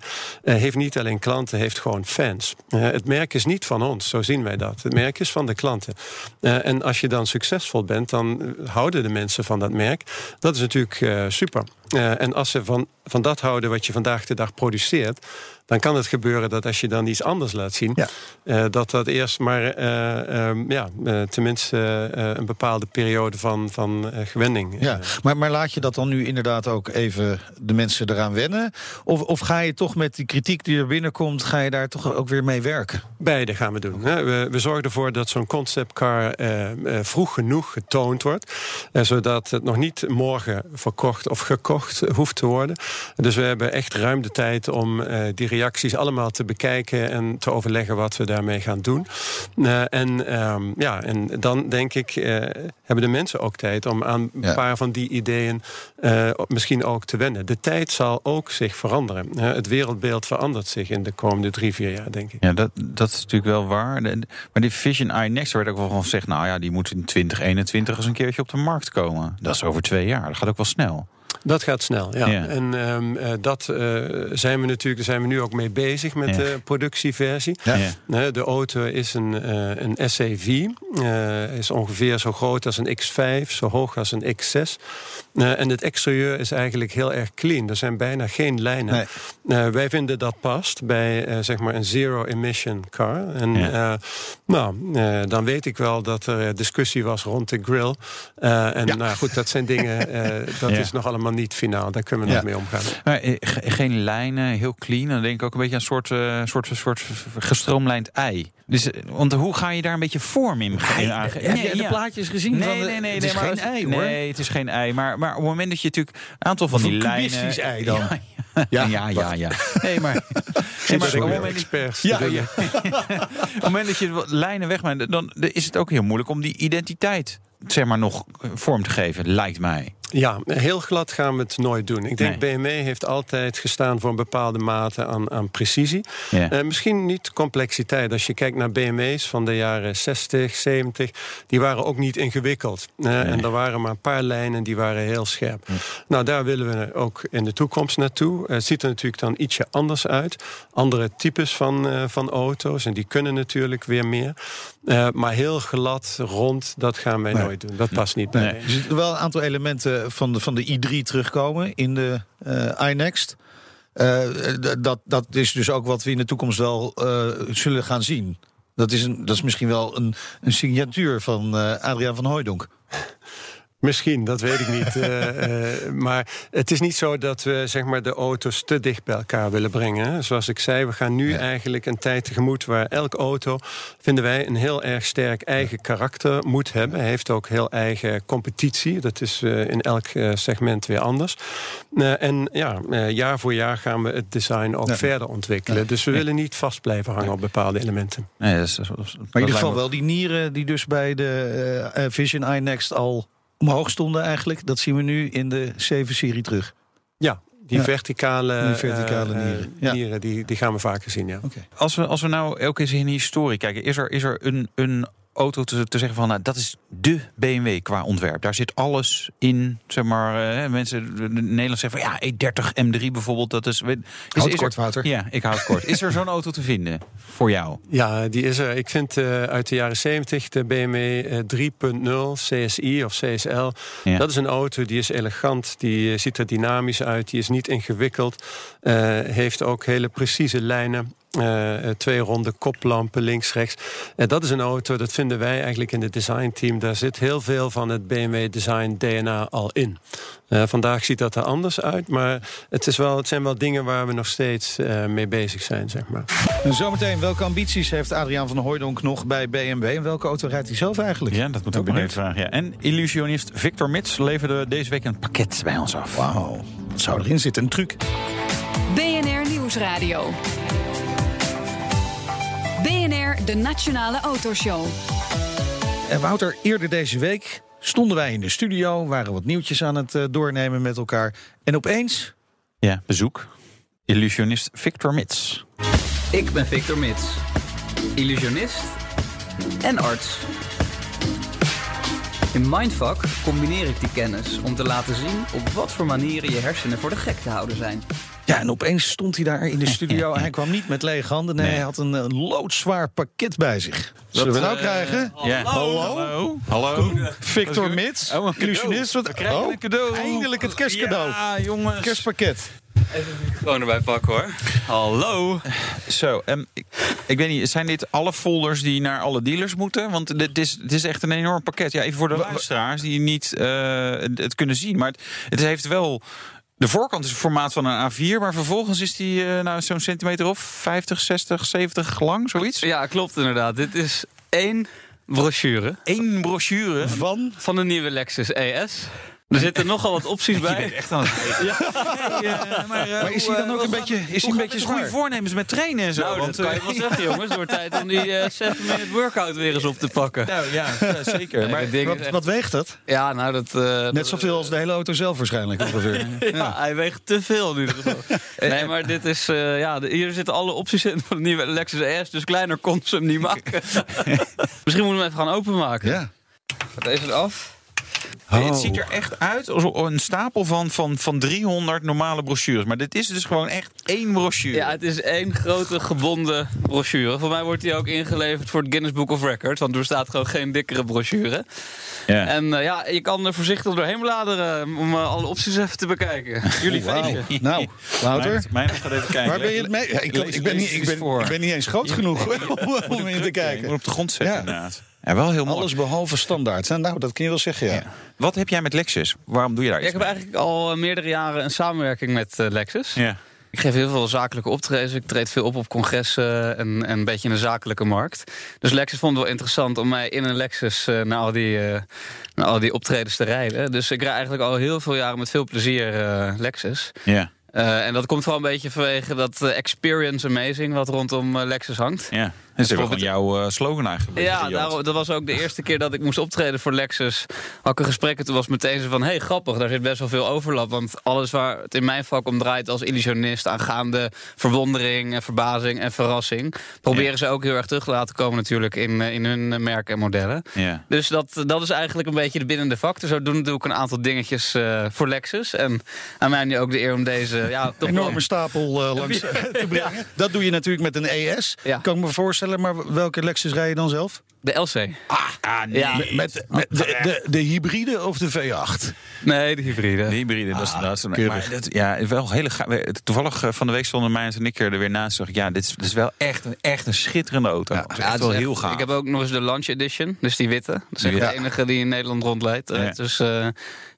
Speaker 5: heeft niet alleen klanten, heeft gewoon fans. Eh, het merk is niet van ons, zo zien wij dat. Het merk is van de klanten. Eh, en als je dan succesvol bent, dan eh, houden de mensen van dat merk. Dat is natuurlijk eh, super. Eh, en als ze van, van dat houden wat je vandaag de dag produceert, dan kan het gebeuren dat als je dan iets anders laat zien,
Speaker 3: Ja.
Speaker 5: eh, dat dat eerst maar eh, ehm, ja, eh, tenminste een bepaalde periode van, van gewenning.
Speaker 3: Ja, maar, maar laat je dat dan nu inderdaad ook even de mensen eraan wennen? Of, of ga je toch met die kritiek die er binnenkomt, ga je daar toch ook weer mee werken?
Speaker 5: Beide gaan we doen. Hè. We, we zorgen ervoor dat zo'n conceptcar vroeg genoeg getoond wordt. zodat het nog niet morgen verkocht of gekocht hoeft te worden. Dus we hebben echt ruim de tijd om die reacties allemaal te bekijken en te overleggen wat we daarmee gaan doen. Eh, en, ehm, ja, en dan denk ik, eh, hebben de mensen ook tijd om aan een
Speaker 3: Ja.
Speaker 5: paar van die ideeën eh, misschien ook te wennen. De tijd zal ook zich veranderen. Het wereldbeeld verandert zich in de komende drie, vier jaar, denk ik.
Speaker 4: Ja, dat, dat is natuurlijk wel waar. De- Maar die Vision i Next werd ook wel van gezegd... nou ja, die moet in 2021 eens een keertje op de markt komen. Dat is over twee jaar. Dat gaat ook wel snel.
Speaker 5: Dat gaat snel, ja.
Speaker 4: Ja.
Speaker 5: En ehm, eh, dat eh, zijn we natuurlijk, daar zijn we nu ook mee bezig met
Speaker 4: Ja.
Speaker 5: de productieversie.
Speaker 3: Ja.
Speaker 5: De auto is een, eh, een SAV, eh, is ongeveer zo groot als een X5, zo hoog als een X6. Eh, en het exterieur is eigenlijk heel erg clean. Er zijn bijna geen lijnen.
Speaker 3: Nee.
Speaker 5: Eh, wij vinden dat past bij eh, zeg maar een zero-emission car. En
Speaker 4: Ja.
Speaker 5: eh, nou, eh, dan weet ik wel dat er discussie was rond de grill. Eh, en
Speaker 3: Ja.
Speaker 5: nou goed, dat zijn dingen, eh, dat
Speaker 4: Ja.
Speaker 5: is nog allemaal niet finaal. Daar kunnen we
Speaker 3: Ja.
Speaker 5: nog mee omgaan.
Speaker 4: Maar, ge- geen lijnen, heel clean. Dan denk ik ook een beetje aan een soort, eh, soort, soort gestroomlijnd ei. Dus, want hoe ga je daar een beetje vorm in, in aangeven?
Speaker 3: Heb jij de plaatjes gezien?
Speaker 4: Nee,
Speaker 3: van de-
Speaker 4: nee, nee.
Speaker 3: Het
Speaker 4: nee,
Speaker 3: is
Speaker 4: maar
Speaker 3: geen ei, hoor.
Speaker 4: Nee, het is geen ei. Maar, maar op het moment dat je natuurlijk een aantal van die lijnen...
Speaker 3: ei dan.
Speaker 4: Ja, ja, ja. ja. Nee, maar, nee, maar op het moment dat
Speaker 5: experts.
Speaker 3: Ja, ja.
Speaker 4: op het moment dat je lijnen wegmaakt, dan is het ook heel moeilijk om die identiteit zeg maar nog vorm te geven, lijkt mij.
Speaker 5: Ja, heel glad gaan we het nooit doen. Ik denk BMW heeft altijd gestaan voor een bepaalde mate aan, aan precisie.
Speaker 4: Ja.
Speaker 5: Eh, misschien niet complexiteit. Als je kijkt naar BMW's van de jaren 60, 70, die waren ook niet ingewikkeld. En er waren maar een paar lijnen die waren heel scherp. Nou, daar willen we ook in de toekomst naartoe. Eh, Het ziet er natuurlijk dan ietsje anders uit. Andere types van, eh, van auto's en die kunnen natuurlijk weer meer. Eh, maar heel glad, rond, dat gaan wij
Speaker 3: Nee.
Speaker 5: nooit doen. Dat past niet bij
Speaker 3: Nee.
Speaker 5: mij.
Speaker 3: Er zitten wel een aantal elementen van de, van de i3 terugkomen in de eh iNext. Eh, dat, dat is dus ook wat we in de toekomst wel eh, zullen gaan zien. Dat is, een, dat is misschien wel een, een signatuur van eh, Adriaan van Hooijdonk.
Speaker 5: Misschien, dat weet ik niet. Eh, eh, maar het is niet zo dat we zeg maar, de auto's te dicht bij elkaar willen brengen. hè. Zoals ik zei, we gaan nu eigenlijk een tijd tegemoet waar elke auto, vinden wij, een heel erg sterk eigen karakter moet hebben. Hij heeft ook heel eigen competitie. Dat is eh, in elk segment weer anders. Eh, en ja, eh, jaar voor jaar gaan we het design ook
Speaker 3: Ja.
Speaker 5: verder ontwikkelen. Dus we willen niet vast blijven hangen op bepaalde elementen.
Speaker 4: Nee, dat is, dat is- dat
Speaker 3: Maar in ieder geval wel die nieren die dus bij de Vision iNext al omhoog stonden eigenlijk. Dat zien we nu in de 7-serie terug.
Speaker 5: Ja, die
Speaker 3: Ja.
Speaker 5: verticale,
Speaker 3: Die verticale nieren. Ja.
Speaker 5: nieren die, die gaan we vaker zien, ja.
Speaker 4: Als we, als we nou elke eens in de historie kijken, is er, is er een, een auto te, te zeggen van, nou, dat is de BMW qua ontwerp. Daar zit alles in, zeg maar, eh, mensen in Nederland zeggen van, ja, E30 M3 bijvoorbeeld, dat is... Is,
Speaker 3: Houd
Speaker 4: is
Speaker 3: kort,
Speaker 4: er,
Speaker 3: Wouter.
Speaker 4: Ja, ik hou het kort. Is er zo'n auto te vinden voor jou?
Speaker 5: Ja, die is er. Ik vind eh, uit de jaren 70 de BMW eh, 3.0 CSI of CSL.
Speaker 4: Ja.
Speaker 5: Dat is een auto die is elegant, die eh, ziet er dynamisch uit, die is niet ingewikkeld. heeft ook hele precieze lijnen. Eh, eh, twee ronde koplampen links, rechts. En dat is een auto, dat vinden wij eigenlijk in het designteam. Daar zit heel veel van het BMW design DNA al in. Eh, vandaag ziet dat er anders uit, maar het, is wel, het zijn wel dingen waar we nog steeds eh, mee bezig zijn, zeg maar.
Speaker 3: En zometeen, welke ambities heeft Adriaan van Hooijdonk nog bij BMW? En welke auto rijdt hij zelf eigenlijk?
Speaker 4: Ja, dat moet ik
Speaker 3: Ook
Speaker 4: nog even vragen. Ja. En illusionist Victor Mits leverde deze week een pakket bij ons af.
Speaker 3: Wauw, wat zou erin zitten? Een truc.
Speaker 2: BNR Nieuwsradio. BNR, de Nationale Autoshow.
Speaker 3: En Wouter, eerder deze week stonden wij in de studio, waren wat nieuwtjes aan het eh, doornemen met elkaar. En opeens,
Speaker 4: Ja, bezoek. Illusionist Victor Mits.
Speaker 8: Ik ben Victor Mits, illusionist en arts. In Mindfuck combineer ik die kennis om te laten zien op wat voor manieren je hersenen voor de gek te houden zijn.
Speaker 3: Ja, en opeens stond hij daar in de studio. en hij kwam niet met lege handen, nee,
Speaker 4: Nee.
Speaker 3: hij had een, eh, loodzwaar pakket bij zich. Zullen we nou
Speaker 4: eh,
Speaker 3: krijgen?
Speaker 4: Ja.
Speaker 3: Hallo?
Speaker 4: Hallo? Hallo?
Speaker 3: Victor Mits,
Speaker 4: Oh,
Speaker 3: illusionist. Wat,
Speaker 4: We krijgen
Speaker 3: oh,
Speaker 4: een cadeau.
Speaker 3: Eindelijk het kerstcadeau.
Speaker 4: Ja, jongens.
Speaker 3: Kerstpakket.
Speaker 7: Gewoon erbij pakken hoor. Hallo.
Speaker 4: Zo, ehm, ik, ik weet niet, zijn dit alle folders die naar alle dealers moeten? Want dit is, het is echt een enorm pakket. Ja, even voor de luisteraars die niet eh, het, het kunnen zien. Maar het, het heeft wel... De voorkant is het formaat van een A4, maar vervolgens is die eh, nou, zo'n centimeter of 50, 60, 70 lang, zoiets.
Speaker 7: Ja, klopt inderdaad. Dit is één brochure
Speaker 4: Eén brochure.
Speaker 3: Van?
Speaker 7: van de nieuwe Lexus ES. Er zitten nogal wat opties
Speaker 4: Je
Speaker 7: bij.
Speaker 4: bent echt aan het Hey, eh, maar, eh,
Speaker 3: Maar is hij dan ook een beetje, is hij een beetje
Speaker 4: goede voornemens met trainen en zo?
Speaker 7: Nou,
Speaker 4: want,
Speaker 7: dat kan je
Speaker 4: eh,
Speaker 7: wel zeggen, jongens. Het wordt tijd om die 7-minute workout weer eens op te pakken.
Speaker 4: Nou ja, ja, zeker.
Speaker 7: Nee,
Speaker 4: maar
Speaker 3: Wat,
Speaker 7: echt-
Speaker 3: wat weegt dat?
Speaker 7: Ja, nou, dat... eh,
Speaker 3: Net zoveel als de hele auto zelf waarschijnlijk ongeveer.
Speaker 7: Ja, hij weegt te veel in ieder geval. Nee, maar dit is... eh, ja, hier zitten alle opties in van de nieuwe Lexus ES. Dus kleiner kon ze hem niet maken. Misschien moeten we hem even gaan openmaken.
Speaker 3: Ja.
Speaker 7: Gaat deze eraf.
Speaker 3: Oh.
Speaker 4: Het ziet er echt uit als een stapel van, van, van 300 normale brochures. Maar dit is dus gewoon echt één brochure.
Speaker 7: Ja, het is één grote gebonden brochure. Voor mij wordt die ook ingeleverd voor het Guinness Book of Records. Want er bestaat gewoon geen dikkere brochure.
Speaker 4: Ja.
Speaker 7: En eh, ja, je kan er voorzichtig doorheen bladeren om eh, alle opties even te bekijken. Jullie
Speaker 3: Wauw.
Speaker 7: feestje.
Speaker 3: Nou, Wouter,
Speaker 4: Mijn, mijn gaat even kijken.
Speaker 3: waar ben je het mee? Ja, ik,
Speaker 4: Lees-
Speaker 3: ik, ben niet, ik,
Speaker 4: eens
Speaker 3: ben, ik ben niet eens groot genoeg om, om in te
Speaker 4: Je moet
Speaker 3: kijken.
Speaker 4: op de grond zetten
Speaker 3: Ja.
Speaker 4: inderdaad. Ja, wel heel mooi.
Speaker 3: Alles behalve standaard. Nou, dat kun je wel zeggen, ja.
Speaker 4: Ja. Wat heb jij met Lexus? Waarom doe je daar
Speaker 7: Ja,
Speaker 4: iets
Speaker 7: ik heb eigenlijk al eh, meerdere jaren een samenwerking met eh, Lexus.
Speaker 4: Ja.
Speaker 7: Ik geef heel veel zakelijke optredens. Ik treed veel op op congressen en, en een beetje in de zakelijke markt. Dus Lexus vond het wel interessant om mij in een Lexus eh, naar, al die, eh, naar al die optredens te rijden. Dus ik rijd eigenlijk al heel veel jaren met veel plezier eh, Lexus.
Speaker 4: Ja.
Speaker 7: Eh, en dat komt vooral een beetje vanwege dat experience amazing wat rondom Lexus hangt.
Speaker 4: ja. Dat is ook gewoon jouw eh, slogan eigenlijk.
Speaker 7: Ja, daarom- dat was ook de eerste keer dat ik moest optreden voor Lexus. Had ik een gesprek en toen was meteen zo van... hey, grappig, daar zit best wel veel overlap. Want alles waar het in mijn vak om draait als illusionist... aangaande verwondering, en verbazing en verrassing... proberen ze ook heel erg terug te laten komen natuurlijk in, eh, in hun merken en modellen.
Speaker 4: Ja.
Speaker 7: Dus dat, dat is eigenlijk een beetje de binnende factor. Zo doen doe ik een aantal dingetjes eh, voor Lexus. En aan mij nu ook de eer om deze... Ja,
Speaker 3: enorme stapel langs te brengen. Dat doe je natuurlijk met een ES.
Speaker 7: Ja.
Speaker 3: Kan ik me voorstellen, maar welke Lexus rij je dan zelf?
Speaker 7: De LC.
Speaker 4: Ah, nee.
Speaker 7: Ja.
Speaker 3: Met, met de, de, de hybride of de V8?
Speaker 7: Nee, de hybride.
Speaker 4: De hybride, dat is inderdaad zo.
Speaker 3: keurig.
Speaker 4: Maar dat, ja, wel hele ga- Toevallig eh, van de week stonden mij en ik er weer naast. Dacht ik, ja, dit is, dit is wel echt een, echt een schitterende auto. dat is echt
Speaker 7: het
Speaker 4: wel
Speaker 7: is
Speaker 4: heel
Speaker 7: echt-
Speaker 4: gaaf.
Speaker 7: Ik heb ook nog eens de Launch Edition, dus die witte. Dat is
Speaker 3: Ja.
Speaker 7: de enige die in Nederland rondleidt. Eh,
Speaker 4: Ja.
Speaker 7: Dus eh,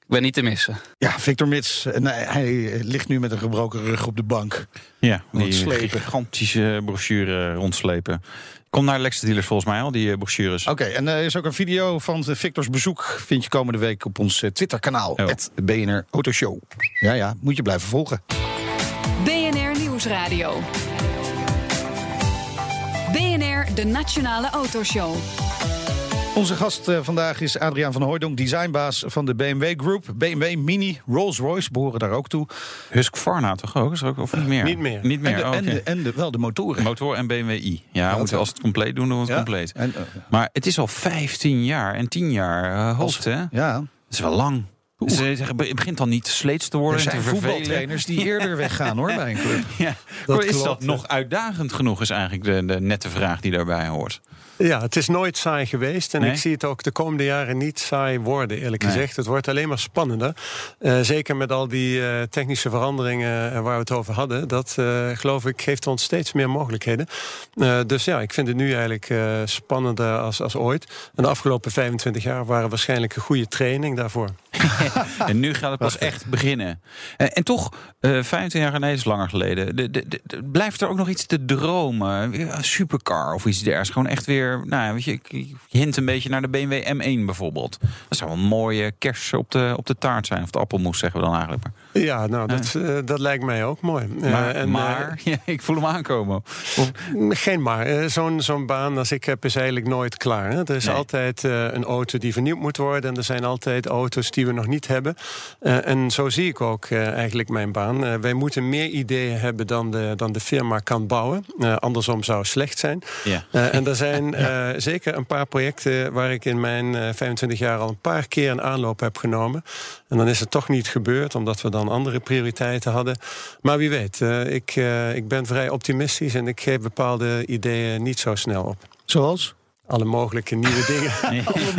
Speaker 7: ik ben niet te missen.
Speaker 3: Ja, Victor Mits. En hij, hij ligt nu met een gebroken rug op de bank.
Speaker 4: Ja, die
Speaker 3: slepen.
Speaker 4: gigantische brochure rondslepen. Kom naar Lex Dealers volgens mij al, die eh, brochures.
Speaker 3: Oké, en er is ook een video van de Victors bezoek. Vind je komende week op ons eh, Twitter-kanaal.
Speaker 4: Oh.
Speaker 3: BNR Autoshow. Ja, ja, moet je blijven volgen.
Speaker 2: BNR Nieuwsradio. BNR, de Nationale Autoshow.
Speaker 3: Onze gast eh, vandaag is Adriaan van Hooijdonk, designbaas van de BMW Group. BMW, Mini, Rolls-Royce behoren daar ook toe.
Speaker 4: Husqvarna toch ook? Is er ook of niet meer?
Speaker 5: Niet meer.
Speaker 4: Niet meer,
Speaker 3: en, de,
Speaker 4: oh,
Speaker 3: en,
Speaker 4: oké.
Speaker 3: de, en de, wel de motoren.
Speaker 4: Motor en BMW i. Ja, moeten we als het compleet doen, doen we het
Speaker 3: Ja.
Speaker 4: compleet.
Speaker 3: En, eh,
Speaker 4: Maar het is al 15 jaar en 10 jaar eh, hoofd, hè? Dat
Speaker 3: ja,
Speaker 4: is wel lang. Dus, eh, zeg, het begint dan niet sleets te
Speaker 3: er
Speaker 4: worden. en
Speaker 3: zijn
Speaker 4: te
Speaker 3: voetbaltrainers die eerder weggaan hoor, bij een club.
Speaker 4: Ja.
Speaker 5: Dat
Speaker 4: is dat nog uitdagend genoeg, is eigenlijk de, de nette vraag die daarbij hoort.
Speaker 5: Ja, het is nooit saai geweest. En
Speaker 4: Nee?
Speaker 5: ik zie het ook de komende jaren niet saai worden, eerlijk
Speaker 4: Nee.
Speaker 5: gezegd. Het wordt alleen maar spannender. Eh, zeker met al die eh, technische veranderingen eh, waar we het over hadden. Dat, geloof ik, geeft ons steeds meer mogelijkheden. Dus ja, ik vind het nu eigenlijk spannender als, als ooit. En de afgelopen 25 jaar waren waarschijnlijk een goede training daarvoor.
Speaker 4: En nu gaat het pas echt beginnen. En, en toch, eh 15 jaar geleden is langer geleden. De, de, blijft er ook nog iets te dromen? Een supercar of iets dergelijks. Gewoon echt weer, nou ja, weet je, ik hint een beetje naar de BMW M1 bijvoorbeeld. Dat zou een mooie kers op de, op de taart zijn. Of de appelmoes zeggen we dan eigenlijk. Maar,
Speaker 5: Ja, nou, dat, eh, dat lijkt mij ook mooi. Eh,
Speaker 4: maar,
Speaker 5: en, eh,
Speaker 4: maar ja, ik voel hem aankomen. Of,
Speaker 5: Geen maar. Eh, Zo'n zo'n baan als ik heb is eigenlijk nooit klaar. Hè? Er is
Speaker 4: Nee.
Speaker 5: altijd eh, een auto die vernieuwd moet worden. En er zijn altijd auto's die we nog niet hebben. Eh, en zo zie ik ook eh, eigenlijk mijn baan. Eh, wij moeten meer ideeën hebben dan de, dan de firma kan bouwen. Eh, andersom zou slecht zijn.
Speaker 4: ja.
Speaker 5: Eh, en er zijn eh, zeker een paar projecten waar ik in mijn eh, 25 jaar al een paar keer een aanloop heb genomen. En dan is het toch niet gebeurd, omdat we dan andere prioriteiten hadden. Maar wie weet, eh, ik, eh, ik ben vrij optimistisch en ik geef bepaalde ideeën niet zo snel op.
Speaker 3: Zoals?
Speaker 5: Alle mogelijke nieuwe dingen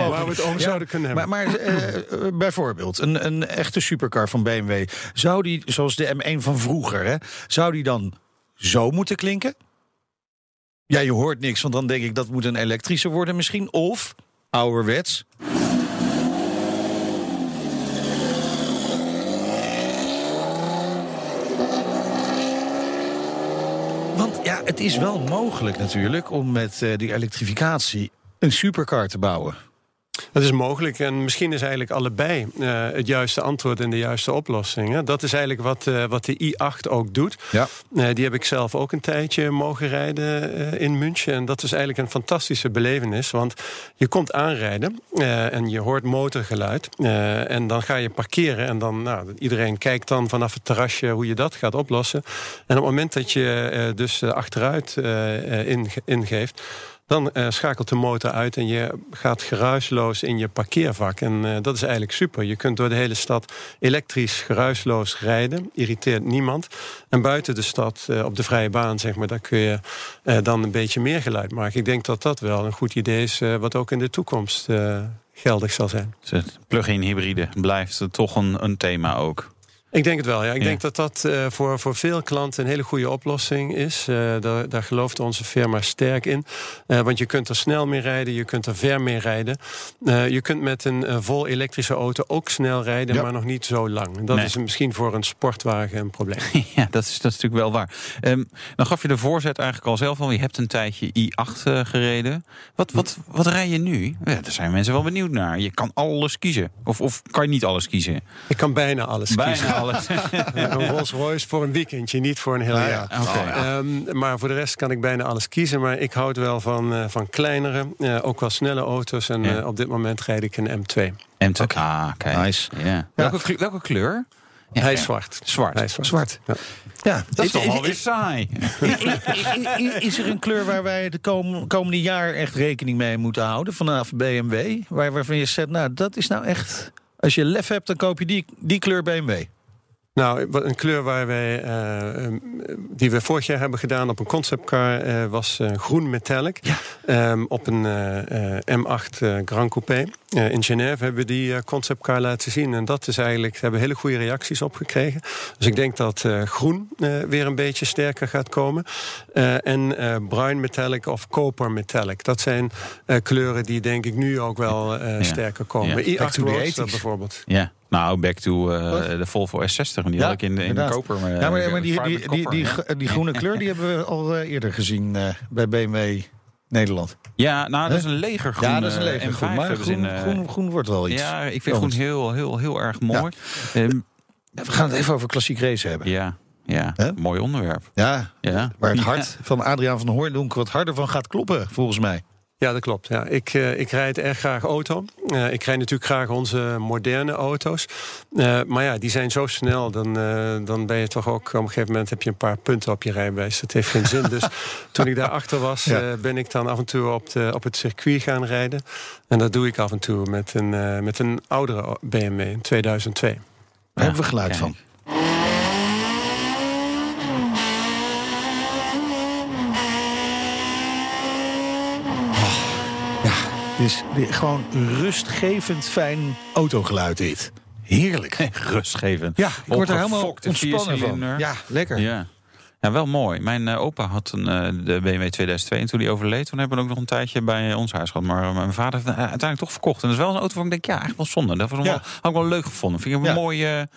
Speaker 5: waar we het over zouden kunnen hebben.
Speaker 3: Maar, maar eh, eh, bijvoorbeeld, een, een echte supercar van BMW. Zou die, zoals de M1 van vroeger, hè, zou die dan zo moeten klinken? Ja, je hoort niks, want dan denk ik dat moet een elektrische worden misschien. Of ouderwets. Want het is wel mogelijk natuurlijk om met eh, die elektrificatie een supercar te bouwen.
Speaker 5: Dat is mogelijk en misschien is eigenlijk allebei eh, het juiste antwoord en de juiste oplossing. Hè. Dat is eigenlijk wat, eh, wat de i8 ook doet.
Speaker 3: Ja.
Speaker 5: Eh, die heb ik zelf ook een tijdje mogen rijden in München. En dat is eigenlijk een fantastische belevenis. Want je komt aanrijden en je hoort motorgeluid. En dan ga je parkeren. En dan, nou, iedereen kijkt dan vanaf het terrasje hoe je dat gaat oplossen. En op het moment dat je dus achteruit inge- ingeeft. Dan eh, schakelt de motor uit en je gaat geruisloos in je parkeervak. En eh, dat is eigenlijk super. Je kunt door de hele stad elektrisch geruisloos rijden. Irriteert niemand. En buiten de stad, eh, op de vrije baan, zeg maar, daar kun je dan een beetje meer geluid maken. Ik denk dat dat wel een goed idee is, wat ook in de toekomst geldig zal zijn.
Speaker 4: Plug-in hybride blijft toch een, een thema ook.
Speaker 5: Ik denk het wel. Ja. Ik
Speaker 4: Ja.
Speaker 5: denk dat dat eh, voor, voor veel klanten een hele goede oplossing is. Eh, daar, daar gelooft onze firma sterk in. Eh, want je kunt er snel mee rijden, je kunt er ver mee rijden. Je kunt met een vol elektrische auto ook snel rijden,
Speaker 3: Ja.
Speaker 5: maar nog niet zo lang. Dat
Speaker 4: Nee.
Speaker 5: is misschien voor een sportwagen een probleem.
Speaker 4: Ja, dat is, dat is natuurlijk wel waar. Ehm, dan gaf je de voorzet eigenlijk al zelf al. Je hebt een tijdje i8 eh, gereden. Wat, wat, wat rij je nu? Ja, daar zijn mensen wel benieuwd naar. Je kan alles kiezen. Of, of kan je niet alles kiezen?
Speaker 5: Ik kan bijna alles kiezen.
Speaker 4: Alles.
Speaker 5: Ja, een Rolls Royce voor een weekendje, niet voor een heel
Speaker 3: ja.
Speaker 5: jaar.
Speaker 4: Oké.
Speaker 5: Ehm, maar voor de rest kan ik bijna alles kiezen. Maar ik houd wel van, eh, van kleinere, eh, ook wel snelle auto's. En
Speaker 4: Ja.
Speaker 5: eh, op dit moment rijd ik een M2.
Speaker 4: M2. Ah, kijk.
Speaker 3: Nice.
Speaker 4: Ja. Welke, kleur, welke kleur? Ja,
Speaker 5: Hij
Speaker 4: ja.
Speaker 5: is zwart.
Speaker 4: Zwart.
Speaker 5: Hij is zwart.
Speaker 3: Zwart.
Speaker 5: Ja.
Speaker 3: Ja,
Speaker 4: Dat is toch wel weer saai.
Speaker 3: Is er een kleur waar wij de kom- komende jaar echt rekening mee moeten houden vanaf BMW? Waar, waarvan je zegt, nou, dat is nou echt. Als je lef hebt, dan koop je die, die kleur BMW.
Speaker 5: Nou, een kleur waar wij, eh, eh, die we vorig jaar hebben gedaan op een conceptcar eh, was eh, groen metallic. Ehm, op een eh, eh, M8 eh, Grand Coupé. In Genève hebben we die conceptcar laten zien. En dat is eigenlijk, daar hebben we hele goede reacties op gekregen. Dus ik denk dat groen weer een beetje sterker gaat komen. En bruin metallic of koper metallic. Dat zijn kleuren die denk ik nu ook wel
Speaker 4: Ja.
Speaker 5: sterker komen.
Speaker 4: Ja.
Speaker 5: I8
Speaker 3: Back to the
Speaker 5: Roadster
Speaker 3: 80s.
Speaker 5: bijvoorbeeld.
Speaker 4: Ja. Nou, back to eh,
Speaker 3: Wat?
Speaker 4: de Volvo S60. En die
Speaker 3: Ja,
Speaker 4: had ik in, in de koper. eh,
Speaker 3: ja, maar, maar die, die, die, die, groene kleur die hebben we al eh, eerder gezien eh, bij BMW Nederland.
Speaker 4: Ja, nou, dat is een legergroen.
Speaker 3: ja, dat is een
Speaker 4: eh,
Speaker 3: leger
Speaker 4: M5
Speaker 3: groen. Maar groen,
Speaker 4: in, eh,
Speaker 3: groen, groen wordt wel iets.
Speaker 4: Ja, ik vind groen heel, heel, heel erg mooi. Ehm,
Speaker 3: We gaan het even over klassiek race hebben.
Speaker 4: ja, ja. Mooi onderwerp.
Speaker 3: Ja,
Speaker 4: Ja.
Speaker 3: waar het hart van Adriaan van Hooydonk wat harder van gaat kloppen, volgens mij.
Speaker 5: Ja, dat klopt. Ja. Ik, eh, ik rijd erg graag auto. Eh, ik rijd natuurlijk graag onze moderne auto's. Eh, maar ja, die zijn zo snel. Dan, eh, dan ben je toch ook... Op een gegeven moment heb je een paar punten op je rijbewijs. Dat heeft geen zin. Dus toen ik daarachter was...
Speaker 3: Ja.
Speaker 5: eh, ben ik dan af en toe op, de, op het circuit gaan rijden. En dat doe ik af en toe met een, eh, met een oudere BMW in 2002.
Speaker 3: Daar hebben we geluid
Speaker 4: kijk.
Speaker 3: van. Dit- gewoon rustgevend fijn autogeluid dit. Heerlijk.
Speaker 4: Rustgevend.
Speaker 3: Ja, ik word er helemaal ontspannen van. Ja, lekker.
Speaker 4: Ja. Ja, wel mooi. Mijn eh, opa had een, eh, de BMW 2002 en toen die overleed, toen hebben we ook nog een tijdje bij ons huis gehad. Maar eh, mijn vader heeft het uiteindelijk toch verkocht. En dat is wel een auto waarvan ik denk, ja, eigenlijk wel zonde. Dat was
Speaker 3: Ja.
Speaker 4: wel, had ik wel leuk gevonden. Vind ik een
Speaker 3: Ja.
Speaker 4: mooie...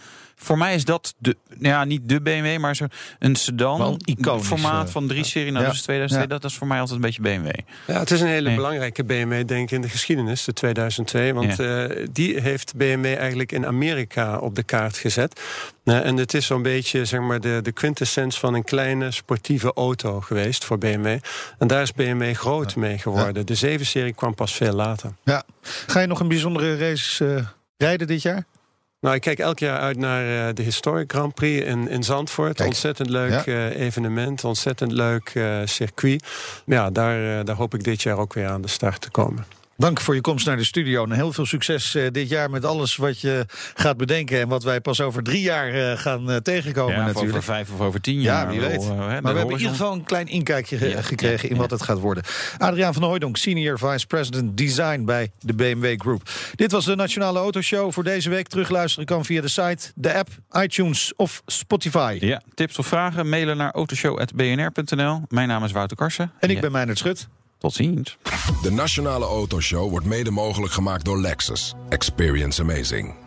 Speaker 4: voor mij is dat de, nou ja, niet de BMW, maar zo een sedan.
Speaker 3: Een iconisch,
Speaker 4: formaat
Speaker 3: eh,
Speaker 4: van 3-serie. Nou,
Speaker 3: ja.
Speaker 4: dus 2002,
Speaker 3: Ja.
Speaker 4: dat, is voor mij altijd een beetje BMW.
Speaker 5: Ja, het is een hele
Speaker 4: Nee.
Speaker 5: belangrijke BMW, denk ik, in de geschiedenis, de 2002. Want eh, die heeft BMW eigenlijk in Amerika op de kaart gezet. Eh, en het is zo'n beetje zeg maar, de, de quintessens van een kleine sportieve auto geweest voor BMW. En daar is BMW groot mee geworden. De 7-serie kwam pas veel later.
Speaker 3: Ja. Ga je nog een bijzondere race eh, rijden dit jaar?
Speaker 5: Nou, ik kijk elk jaar uit naar eh, de Historic Grand Prix in, in Zandvoort.
Speaker 3: Kijk.
Speaker 5: Ontzettend leuk
Speaker 3: Ja.
Speaker 5: eh, evenement, ontzettend leuk eh, circuit. Ja, daar, daar hoop ik dit jaar ook weer aan de start te komen.
Speaker 3: Dank voor je komst naar de studio. En heel veel succes eh, dit jaar met alles wat je gaat bedenken. En wat wij pas over drie jaar eh, gaan eh, tegenkomen
Speaker 4: Ja, of
Speaker 3: natuurlijk.
Speaker 4: over vijf of over tien
Speaker 3: Ja,
Speaker 4: jaar.
Speaker 3: wie
Speaker 4: wel,
Speaker 3: weet. maar we hebben in ieder geval een klein inkijkje ge-
Speaker 4: Ja,
Speaker 3: gekregen
Speaker 4: ja,
Speaker 3: in
Speaker 4: ja.
Speaker 3: wat het gaat worden. Adriaan van Hooijdonk, Senior Vice President Design bij de BMW Group. Dit was de Nationale Autoshow voor deze week. Terugluisteren kan via de site, de app, iTunes of Spotify.
Speaker 4: Ja, tips of vragen, mailen naar autoshow.bnr.nl. Mijn naam is Wouter Karsen.
Speaker 3: En ik
Speaker 4: Ja,
Speaker 3: ben Meijnerd Schut.
Speaker 4: Tot ziens.
Speaker 1: De Nationale Autoshow wordt mede mogelijk gemaakt door Lexus. Experience amazing.